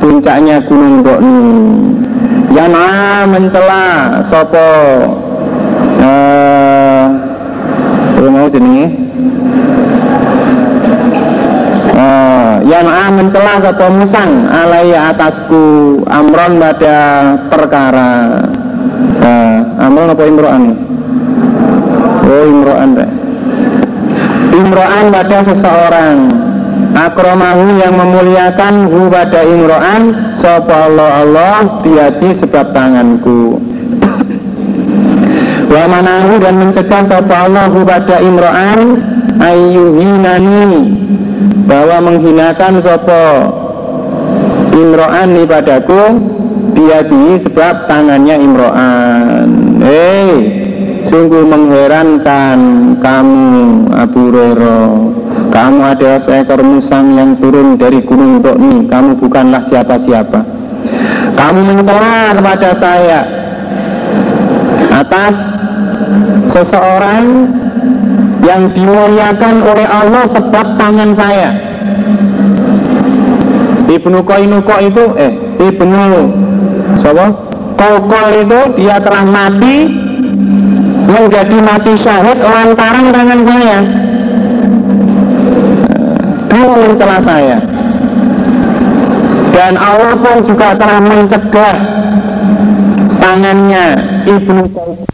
Speaker 1: puncaknya gunung dokni yana mencela sopo eh uh, mau jenenge. Uh, yana mencela sopo musang alaiya atasku amron pada perkara. Uh, amron apa imro'an? Oh imro'an deh imro'an pada seseorang akromahu yang memuliakan hu pada imro'an Sopa Allah Allah biadi sebab tanganku. Wa manahu dan mencegah sopa Allah hu pada imro'an Ayyuhinani Bahwa menghinakan sopa imro'an padaku Biadi sebab tangannya imro'an. Hei Sungguh mengherankan kamu Abu Rero kamu adalah seekor musang yang turun dari gunung Dokni Kamu bukanlah siapa-siapa. Kamu mencela kepada saya. Atas seseorang yang dimuliakan oleh Allah sebab tangan saya. Ibnu Koinuko itu eh Ibnu Siapa? Kokol itu dia telah mati menjadi mati syahid lantaran tangan saya mencela saya. Dan Allah pun juga telah mencegah tangannya ibnu Qayyim